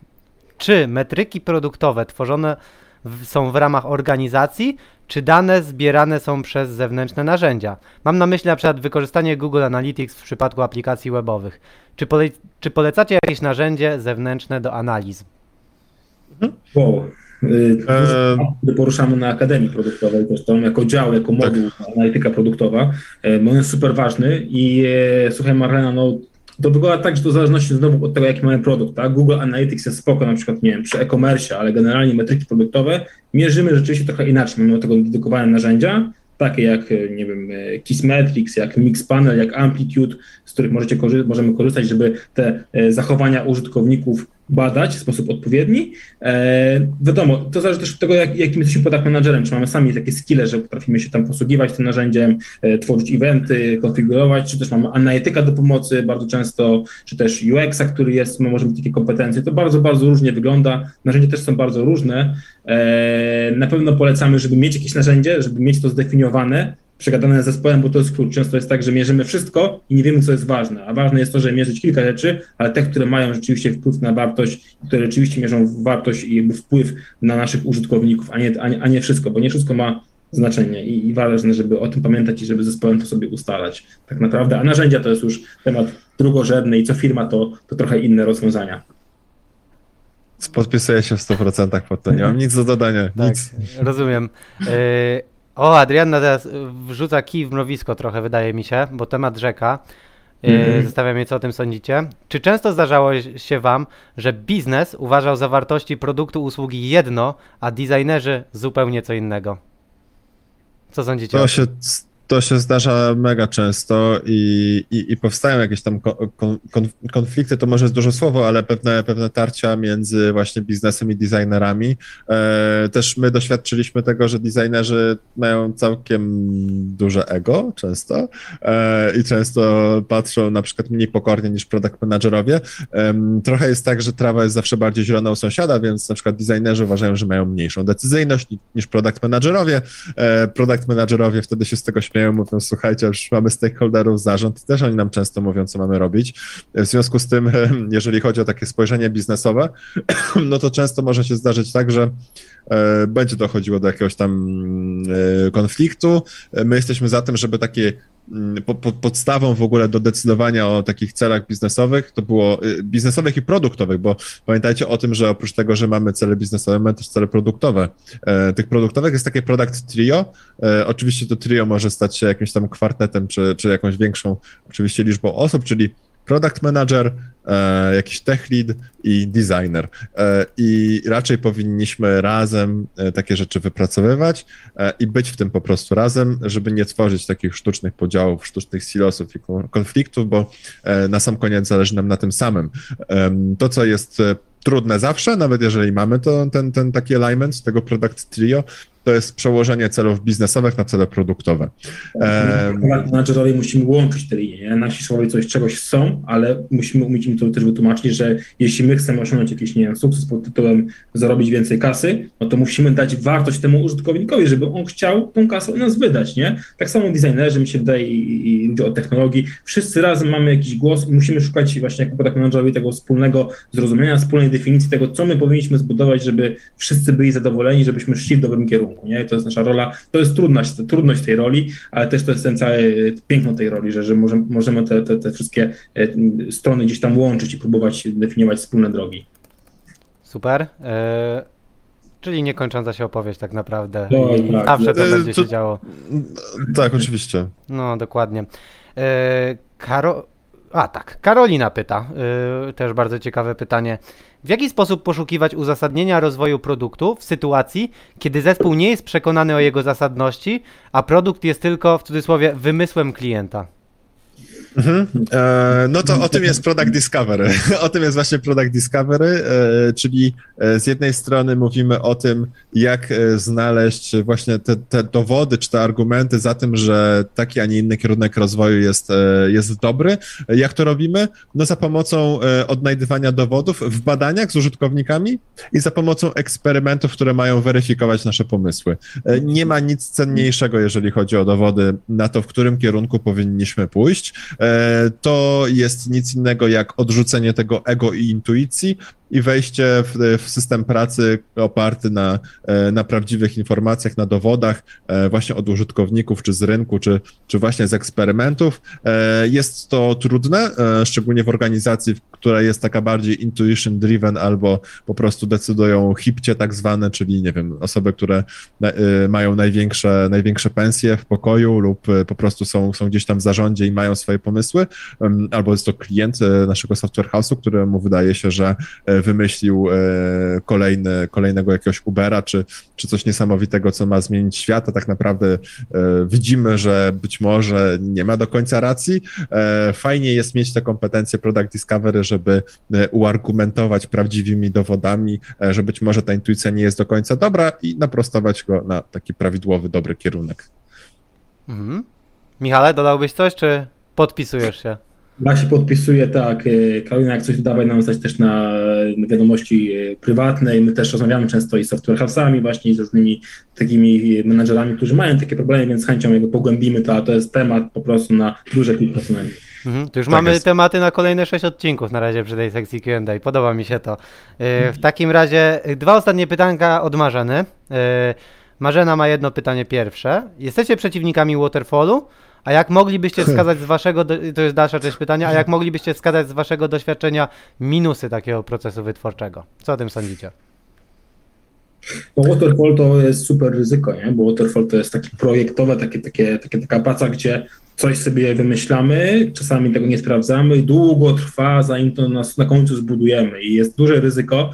Czy metryki produktowe tworzone w, są w ramach organizacji, czy dane zbierane są przez zewnętrzne narzędzia? Mam na myśli na przykład wykorzystanie Google Analytics w przypadku aplikacji webowych. Czy, pole, czy polecacie jakieś narzędzie zewnętrzne do analiz? Wow. Y, E, poruszamy na Akademii Produktowej, zresztą jako dział, jako moduł analityka produktowa, e, bo on jest super ważny i e, słuchaj Marlena, no to wygląda tak, że to w zależności znowu od tego, jaki mamy produkt, tak? Google Analytics jest spoko na przykład, nie wiem, przy e-commerce, ale generalnie metryki produktowe mierzymy rzeczywiście trochę inaczej. Mamy do tego dedykowane narzędzia, takie jak, nie wiem, Kissmetrics, jak Mixpanel, jak Amplitude, z których możecie korzy- możemy korzystać, żeby te e, zachowania użytkowników badać w sposób odpowiedni. E, wiadomo, to zależy też od tego, jak, jakim jesteśmy product managerem, czy mamy sami takie skille, że potrafimy się tam posługiwać tym narzędziem, e, tworzyć eventy, konfigurować, czy też mamy analityka do pomocy bardzo często, czy też UX-a, który jest, my możemy mieć takie kompetencje. To bardzo, bardzo różnie wygląda. Narzędzia też są bardzo różne. E, na pewno polecamy, żeby mieć jakieś narzędzie, żeby mieć to zdefiniowane, przegadane z zespołem, bo to jest klucz. Często jest tak, że mierzymy wszystko i nie wiemy, co jest ważne. A ważne jest to, żeby mierzyć kilka rzeczy, ale te, które mają rzeczywiście wpływ na wartość, które rzeczywiście mierzą wartość i jakby wpływ na naszych użytkowników, a nie, a nie, a nie wszystko, bo nie wszystko ma znaczenie i, i ważne, żeby o tym pamiętać i żeby zespołem to sobie ustalać tak naprawdę. A narzędzia to jest już temat drugorzędny i co firma to, to trochę inne rozwiązania. Podpisuję się w 100% pod to. Nie mam nic do dodania. Tak, Nic. rozumiem. E, o, Adrianna teraz wrzuca kij w mrowisko trochę, wydaje mi się, bo temat rzeka. E, Mhm. Zastanawiam się, co o tym sądzicie. Czy często zdarzało się wam, że biznes uważał za wartości produktu, usługi jedno, a designerzy zupełnie co innego? Co sądzicie? To się to się zdarza mega często i, i, i powstają jakieś tam kon, kon, konflikty, to może jest dużo słowo, ale pewne, pewne tarcia między właśnie biznesem i designerami. E, też my doświadczyliśmy tego, że designerzy mają całkiem duże ego często e, i często patrzą na przykład mniej pokornie niż product managerowie. Trochę jest tak, że trawa jest zawsze bardziej zielona u sąsiada, więc na przykład designerzy uważają, że mają mniejszą decyzyjność niż product managerowie. E, product managerowie wtedy się z tego śmieją, mówią, słuchajcie, już mamy stakeholderów, zarząd i też oni nam często mówią, co mamy robić. W związku z tym, jeżeli chodzi o takie spojrzenie biznesowe, no to często może się zdarzyć tak, że e, będzie dochodziło do jakiegoś tam e, konfliktu. My jesteśmy za tym, żeby takie po, po, podstawą w ogóle do decydowania o takich celach biznesowych to było y, biznesowych i produktowych, bo pamiętajcie o tym, że oprócz tego, że mamy cele biznesowe, mamy też cele produktowe. E, tych produktowych jest takie product trio. E, oczywiście to trio może stać się jakimś tam kwartetem, czy, czy jakąś większą oczywiście liczbą osób, czyli product manager, e, jakiś tech lead i designer. E, I raczej powinniśmy razem e, takie rzeczy wypracowywać e, i być w tym po prostu razem, żeby nie tworzyć takich sztucznych podziałów, sztucznych silosów i konfliktów, bo e, na sam koniec zależy nam na tym samym. To, co jest e, trudne zawsze, nawet jeżeli mamy to, ten, ten taki alignment tego product trio, to jest przełożenie celów biznesowych na cele produktowe. Menadżerowie musimy łączyć te linie. Nie? Nasi szkoły coś czegoś są, ale musimy umieć im to też wytłumaczyć, że jeśli my chcemy osiągnąć jakiś nie wiem, sukces pod tytułem zarobić więcej kasy, no to musimy dać wartość temu użytkownikowi, żeby on chciał tą kasę u nas wydać. Nie? Tak samo designerzy, mi się wydaje, i, i ludzie od technologii, wszyscy razem mamy jakiś głos i musimy szukać właśnie jako product managerowie tego wspólnego zrozumienia, wspólnej definicji tego, co my powinniśmy zbudować, żeby wszyscy byli zadowoleni, żebyśmy szli w dobrym kierunku kierunku, nie? To jest nasza rola, to jest trudność, trudność tej roli, ale też to jest ten cały piękno tej roli, że, że możemy, możemy te, te, te wszystkie e, strony gdzieś tam łączyć i próbować definiować wspólne drogi. Super. E, czyli niekończąca się opowieść tak naprawdę. No, tak. zawsze to E, będzie to- się działo. Tak, oczywiście. No, dokładnie. Karo... A tak, Karolina pyta, e, też bardzo ciekawe pytanie. W jaki sposób poszukiwać uzasadnienia rozwoju produktu w sytuacji, kiedy zespół nie jest przekonany o jego zasadności, a produkt jest tylko, w cudzysłowie, wymysłem klienta? Mhm. E, no to o tym jest Product Discovery. O tym jest właśnie Product Discovery, e, czyli e, z jednej strony mówimy o tym, jak znaleźć właśnie te, te dowody czy te argumenty za tym, że taki, a nie inny kierunek rozwoju jest, jest dobry. Jak to robimy? No za pomocą odnajdywania dowodów w badaniach z użytkownikami i za pomocą eksperymentów, które mają weryfikować nasze pomysły. Nie ma nic cenniejszego, jeżeli chodzi o dowody na to, w którym kierunku powinniśmy pójść. E, To jest nic innego jak odrzucenie tego ego i intuicji i wejście w, w system pracy oparty na, e, na prawdziwych informacjach, na dowodach, e, właśnie od użytkowników, czy z rynku, czy, czy właśnie z eksperymentów. E, Jest to trudne, szczególnie w organizacji, która jest taka bardziej intuition driven albo po prostu decydują hipcie tak zwane, czyli nie wiem, osoby, które mają największe, największe pensje w pokoju lub po prostu są, są gdzieś tam w zarządzie i mają swoje pomysły, albo jest to klient naszego software house'u, któremu wydaje się, że wymyślił e, kolejny, kolejnego jakiegoś Ubera, czy, czy coś niesamowitego, co ma zmienić świat, a tak naprawdę e, widzimy, że być może nie ma do końca racji. E, Fajnie jest mieć te kompetencje Product Discovery, żeby uargumentować prawdziwymi dowodami, że być może ta intuicja nie jest do końca dobra i naprostować go na taki prawidłowy, dobry kierunek. Mhm. Michale, dodałbyś coś, czy podpisujesz się? Ja się podpisuję, tak. e, Karolina, jak coś dawaj nam znać też na na wiadomości e, prywatnej. My też rozmawiamy często i z software house'ami właśnie i z różnymi takimi e, menadżerami, którzy mają takie problemy, więc z chęcią jakby pogłębimy to, a to jest temat po prostu na duże kilka. Mhm. To już Tak mamy jest. tematy na kolejne sześć odcinków na razie przy tej sekcji Q&A. Podoba mi się to. E, W takim razie e, dwa ostatnie pytanka od Marzeny. E, Marzena ma jedno pytanie pierwsze. Jesteście przeciwnikami Waterfallu? A jak moglibyście wskazać z waszego, do, to jest dalsza część pytania, a jak moglibyście wskazać z waszego doświadczenia minusy takiego procesu wytwórczego? Co o tym sądzicie? Bo Waterfall to jest super ryzyko, nie? bo Waterfall to jest takie projektowe, takie, takie, takie, taka praca, gdzie coś sobie wymyślamy, czasami tego nie sprawdzamy długo trwa, zanim to nas na końcu zbudujemy i jest duże ryzyko,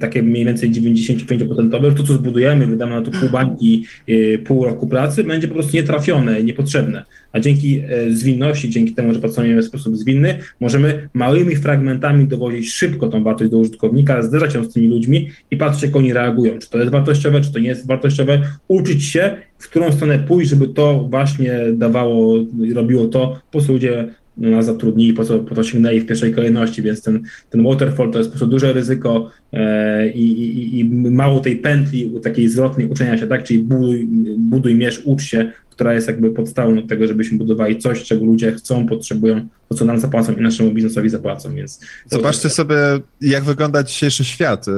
takie mniej więcej 95%, to co zbudujemy, wydamy na to pół bańki, y, pół roku pracy, będzie po prostu nietrafione, niepotrzebne. A dzięki e, zwinności, dzięki temu, że pracujemy w sposób zwinny, możemy małymi fragmentami dowozić szybko tą wartość do użytkownika, zderzać się z tymi ludźmi i patrzeć, jak oni reagują, czy to jest wartościowe, czy to nie jest wartościowe, uczyć się, w którą stronę pójść, żeby to właśnie dawało, robiło to, po co ludzie nas zatrudnili, po co, po to sięgnęli w pierwszej kolejności, więc ten, ten waterfall to jest po prostu duże ryzyko e, i, i, i mało tej pętli takiej zwrotnej uczenia się, tak, czyli buduj, buduj mierz, ucz się, która jest jakby podstawą do tego, żebyśmy budowali coś, czego ludzie chcą, potrzebują, to co nam zapłacą i naszemu biznesowi zapłacą, więc... Zobaczcie sobie, jak wygląda dzisiejszy świat. Y,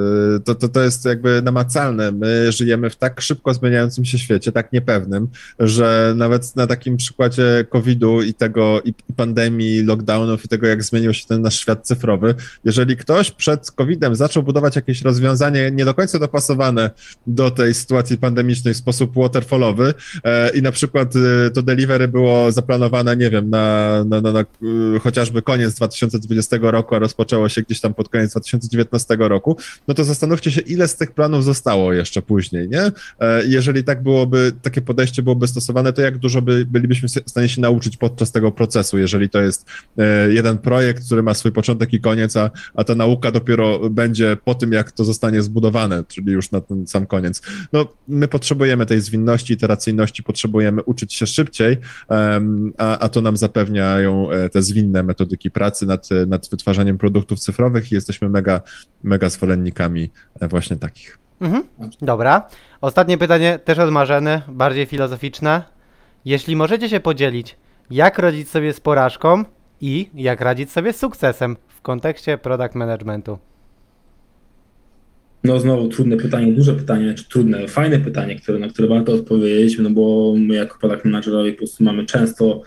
to, to, to jest jakby namacalne. My żyjemy w tak szybko zmieniającym się świecie, tak niepewnym, że nawet na takim przykładzie COVID-u i tego, i pandemii, lockdownów i tego, jak zmienił się ten nasz świat cyfrowy, jeżeli ktoś przed COVID-em zaczął budować jakieś rozwiązanie nie do końca dopasowane do tej sytuacji pandemicznej w sposób waterfallowy e, i na przykład y, to delivery było zaplanowane, nie wiem, na, na, na, na chociażby koniec 2020 roku, a rozpoczęło się gdzieś tam pod koniec 2019 roku, no to zastanówcie się, ile z tych planów zostało jeszcze później, nie? E, jeżeli tak byłoby, takie podejście byłoby stosowane, to jak dużo by, bylibyśmy w stanie się nauczyć podczas tego procesu, jeżeli to jest e, jeden projekt, który ma swój początek i koniec, a, a ta nauka dopiero będzie po tym, jak to zostanie zbudowane, czyli już na ten sam koniec. No, my potrzebujemy tej zwinności, iteracyjności, potrzebujemy uczyć się szybciej, a, a to nam zapewniają e, te zwinne metodyki pracy nad, nad wytwarzaniem produktów cyfrowych i jesteśmy mega, mega zwolennikami e, właśnie takich. Mhm. Dobra. Ostatnie pytanie, też od Marzeny, bardziej filozoficzne. Jeśli możecie się podzielić, jak radzić sobie z porażką i jak radzić sobie z sukcesem w kontekście product managementu? No znowu trudne pytanie, duże pytanie, czy trudne, fajne pytanie, które, na które warto odpowiedzieć, no bo my jako product managerowie po prostu mamy często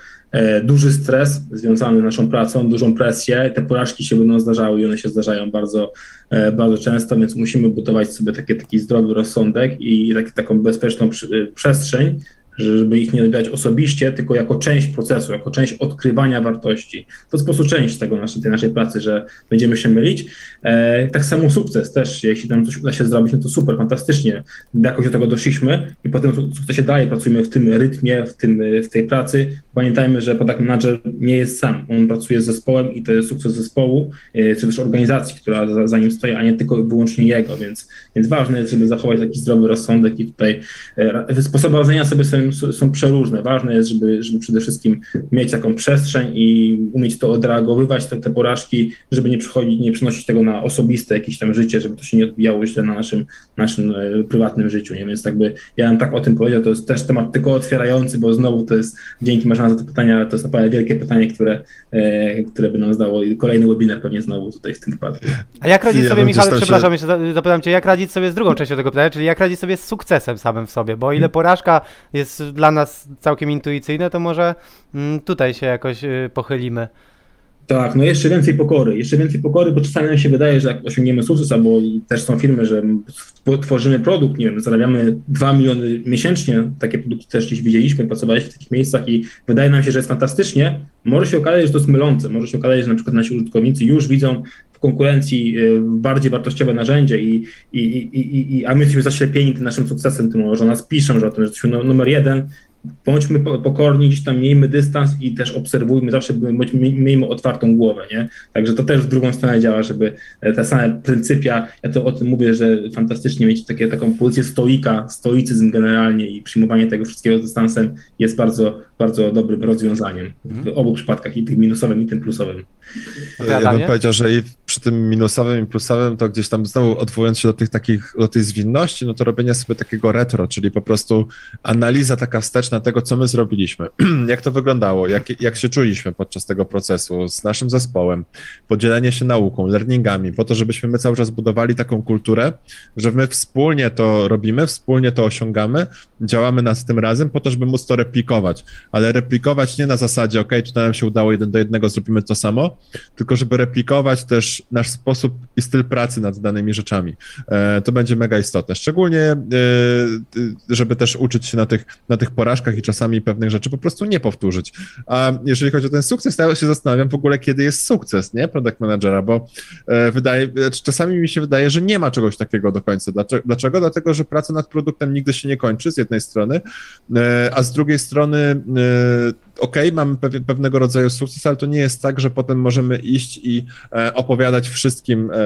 duży stres związany z naszą pracą, dużą presję, te porażki się będą zdarzały i one się zdarzają bardzo, e, bardzo często, więc musimy budować sobie taki, taki zdrowy rozsądek i taki, taką bezpieczną przy, przestrzeń, żeby ich nie odbierać osobiście, tylko jako część procesu, jako część odkrywania wartości. To jest po prostu część tego naszej, tej naszej pracy, że będziemy się mylić. E, tak samo sukces też, jeśli tam coś uda się zrobić, no to super, fantastycznie, jakoś do tego doszliśmy i potem sukcesie dalej pracujemy w tym rytmie, w, tym, w tej pracy. Pamiętajmy, że product manager nie jest sam, on pracuje z zespołem i to jest sukces zespołu, e, czy też organizacji, która za, za nim stoi, a nie tylko wyłącznie jego, więc, więc ważne jest, żeby zachować taki zdrowy rozsądek i tutaj e, sposoby radzenia sobie z są przeróżne. Ważne jest, żeby, żeby przede wszystkim mieć taką przestrzeń i umieć to odreagowywać, te, te porażki, żeby nie przychodzić, nie przynosić tego na osobiste jakieś tam życie, żeby to się nie odbijało źle na naszym, naszym e, prywatnym życiu. Nie? Więc jakby ja bym tak o tym powiedział, to jest też temat tylko otwierający, bo znowu to jest, dzięki Marzena za to pytania, to jest naprawdę wielkie pytanie, które, e, które by nam zdało kolejny webinar pewnie znowu tutaj w tym wypadku. A jak radzić ja sobie, Michał, przepraszam, jeszcze zapytam Cię, jak radzić sobie z drugą częścią tego pytania, czyli jak radzić sobie z sukcesem samym w sobie, bo o ile hmm. porażka jest dla nas całkiem intuicyjne, to może mm, tutaj się jakoś y, pochylimy. Tak, no jeszcze więcej pokory, jeszcze więcej pokory, bo czasami nam się wydaje, że jak osiągniemy sukces, albo też są firmy, że tworzymy produkt, nie wiem, zarabiamy 2 miliony miesięcznie, takie produkty też gdzieś widzieliśmy, pracowaliśmy w takich miejscach i wydaje nam się, że jest fantastycznie, może się okazać, że to jest mylące, może się okazać, że na przykład nasi użytkownicy już widzą w konkurencji y, bardziej wartościowe narzędzie i, i, i, i, a my jesteśmy zaślepieni tym naszym sukcesem, tym, że nas piszą, że o tym, że jesteśmy numer jeden, bądźmy pokorni, gdzieś tam miejmy dystans i też obserwujmy, zawsze miejmy otwartą głowę, nie? Także to też w drugą stronę działa, żeby e, te same pryncypia, ja to o tym mówię, że fantastycznie mieć takie, taką pozycję stoika, stoicyzm generalnie i przyjmowanie tego wszystkiego z dystansem jest bardzo, bardzo dobrym rozwiązaniem w obu przypadkach, i tym minusowym, i tym plusowym. Ja bym powiedział, że i przy tym minusowym i plusowym, to gdzieś tam znowu odwołując się do tych takich, do tej zwinności, no to robienie sobie takiego retro, czyli po prostu analiza taka wsteczna tego, co my zrobiliśmy, jak to wyglądało, jak, jak się czuliśmy podczas tego procesu z naszym zespołem, podzielenie się nauką, learningami, po to, żebyśmy my cały czas budowali taką kulturę, że my wspólnie to robimy, wspólnie to osiągamy, działamy nad tym razem po to, żeby móc to replikować, ale replikować nie na zasadzie, ok, czy to nam się udało jeden do jednego, zrobimy to samo, samo, tylko żeby replikować też nasz sposób i styl pracy nad danymi rzeczami. E, to będzie mega istotne. Szczególnie, e, żeby też uczyć się na tych, na tych porażkach i czasami pewnych rzeczy po prostu nie powtórzyć. A jeżeli chodzi o ten sukces, to ja się zastanawiam w ogóle, kiedy jest sukces, nie? Product managera, bo e, wydaje, czasami mi się wydaje, że nie ma czegoś takiego do końca. Dlaczego? Dlatego, że praca nad produktem nigdy się nie kończy z jednej strony, a z drugiej strony ok, mamy pewnego rodzaju sukces, ale to nie jest tak, że potem możemy iść i e, opowiadać wszystkim, e,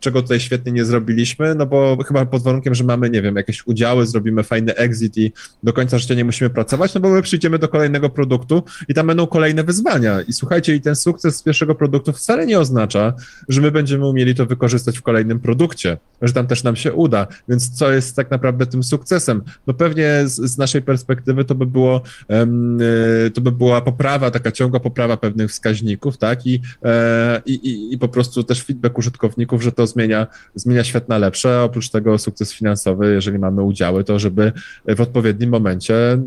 czego tutaj świetnie nie zrobiliśmy, no bo chyba pod warunkiem, że mamy, nie wiem, jakieś udziały, zrobimy fajny exit i do końca życia nie musimy pracować, no bo my przyjdziemy do kolejnego produktu i tam będą kolejne wyzwania. I słuchajcie, i ten sukces z pierwszego produktu wcale nie oznacza, że my będziemy umieli to wykorzystać w kolejnym produkcie, że tam też nam się uda. Więc co jest tak naprawdę tym sukcesem? No pewnie z, z naszej perspektywy to by było um, to by była poprawa, taka ciągła poprawa pewnych wskaźników, tak, i, e, i, i po prostu też feedback użytkowników, że to zmienia, zmienia świat na lepsze, oprócz tego sukces finansowy, jeżeli mamy udziały, to żeby w odpowiednim momencie e,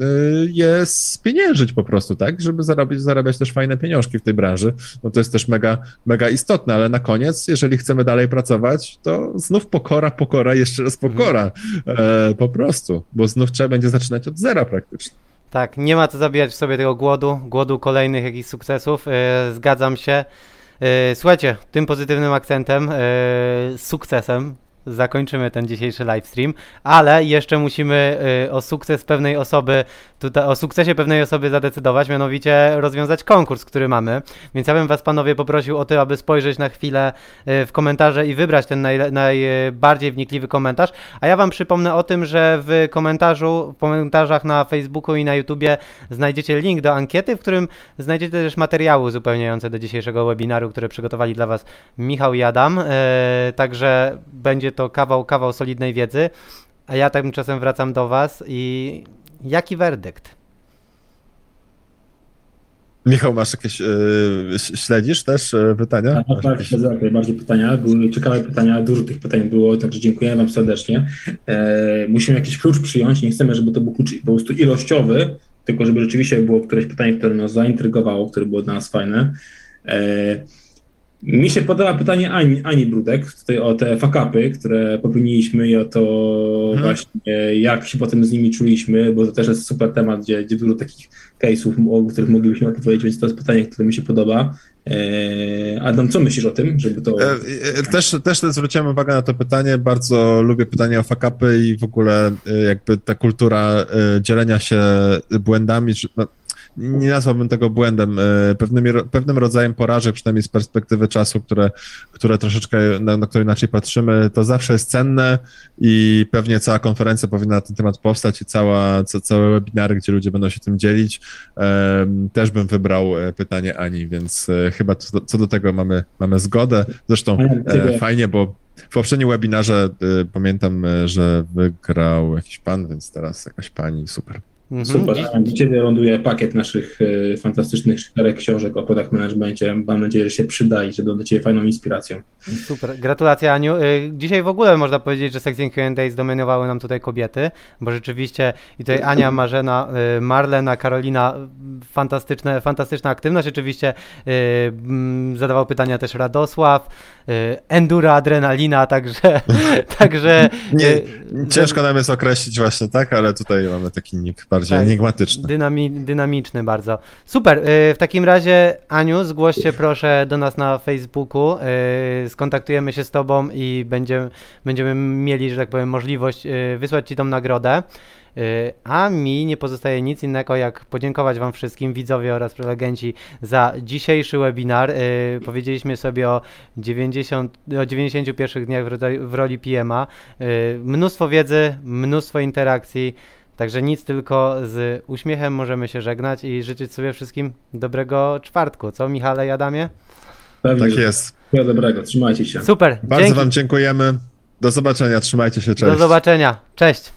je spieniężyć po prostu, tak, żeby zarobić, zarabiać też fajne pieniążki w tej branży, no to jest też mega, mega istotne, ale na koniec, jeżeli chcemy dalej pracować, to znów pokora, pokora, jeszcze raz pokora, e, po prostu, bo znów trzeba będzie zaczynać od zera praktycznie. Tak, nie ma co zabijać w sobie tego głodu, głodu kolejnych jakichś sukcesów. Yy, zgadzam się. Yy, słuchajcie, tym pozytywnym akcentem, yy, sukcesem zakończymy ten dzisiejszy livestream, ale jeszcze musimy y, o sukces pewnej osoby, tutaj, o sukcesie pewnej osoby zadecydować, mianowicie rozwiązać konkurs, który mamy. Więc ja bym was panowie poprosił o to, aby spojrzeć na chwilę y, w komentarze i wybrać ten naj, najbardziej wnikliwy komentarz. A ja wam przypomnę o tym, że w komentarzu, w komentarzach na Facebooku i na YouTubie znajdziecie link do ankiety, w którym znajdziecie też materiały uzupełniające do dzisiejszego webinaru, które przygotowali dla was Michał i Adam. Y, także będzie to kawał, kawał solidnej wiedzy, a ja tymczasem wracam do Was i jaki werdykt? Michał, masz jakieś, yy, śledzisz też yy, pytania? Tak, tak, śledzę jak najbardziej pytania. Były ciekawe pytania, dużo tych pytań było, także dziękuję Wam serdecznie. E, musimy jakiś klucz przyjąć, nie chcemy, żeby to był klucz po prostu ilościowy, tylko żeby rzeczywiście było któreś pytanie, które nas zaintrygowało, które było dla nas fajne. E, mi się podoba pytanie Ani, Ani Brudek tutaj o te fakapy, które popełniliśmy i o to hmm. właśnie, jak się potem z nimi czuliśmy, bo to też jest super temat, gdzie, gdzie dużo takich case'ów, o których moglibyśmy opowiedzieć, więc to jest pytanie, które mi się podoba. Eee, Adam, co myślisz o tym, żeby to... E, e, też, też zwróciłem uwagę na to pytanie, bardzo lubię pytania o fakapy i w ogóle e, jakby ta kultura dzielenia się błędami, no, nie nazwałbym tego błędem, e, pewnym, pewnym rodzajem porażek, przynajmniej z perspektywy czasu, które, które troszeczkę, na, na które inaczej patrzymy, to zawsze jest cenne i pewnie cała konferencja powinna na ten temat powstać i cała, ca, całe webinary, gdzie ludzie będą się tym dzielić. Też bym wybrał e, pytanie Ani, więc e, chyba co, co do tego mamy, mamy zgodę. Zresztą fajnie, bo w poprzednim webinarze pamiętam, że wygrał jakiś pan, więc teraz jakaś pani, super. Mhm. Super. Ciebie ląduje pakiet naszych y, fantastycznych czterech książek o product managemencie. Mam nadzieję, że się przyda i że do Ciebie fajną inspiracją. Super. Gratulacje Aniu. Y, dzisiaj w ogóle można powiedzieć, że sekcję Q&A zdominowały nam tutaj kobiety, bo rzeczywiście i tutaj Ania, Marzena, y, Marlena, Karolina, fantastyczne, fantastyczna aktywność. Oczywiście y, zadawał pytania też Radosław, Y, endura, adrenalina, także... także Nie, y, ciężko nam jest określić właśnie, tak? Ale tutaj mamy taki nick bardziej tak, enigmatyczny. Dynami, dynamiczny bardzo. Super, y, w takim razie Aniu, zgłoś się proszę do nas na Facebooku, skontaktujemy się z Tobą i będziemy, będziemy mieli, że tak powiem, możliwość wysłać Ci tą nagrodę. Y, a mi nie pozostaje nic innego jak podziękować Wam wszystkim, widzowie oraz prelegenci, za dzisiejszy webinar. Y, powiedzieliśmy sobie o, 90, o 91 dniach w roli PMA. Y, mnóstwo wiedzy, mnóstwo interakcji. Także nic, tylko z uśmiechem możemy się żegnać i życzyć sobie wszystkim dobrego czwartku. Co, Michale i Adamie? Pewnie. Tak jest. Wszystkiego dobrego, trzymajcie się. Super. Bardzo Dzięki. Wam dziękujemy. Do zobaczenia, trzymajcie się, cześć. Do zobaczenia, cześć.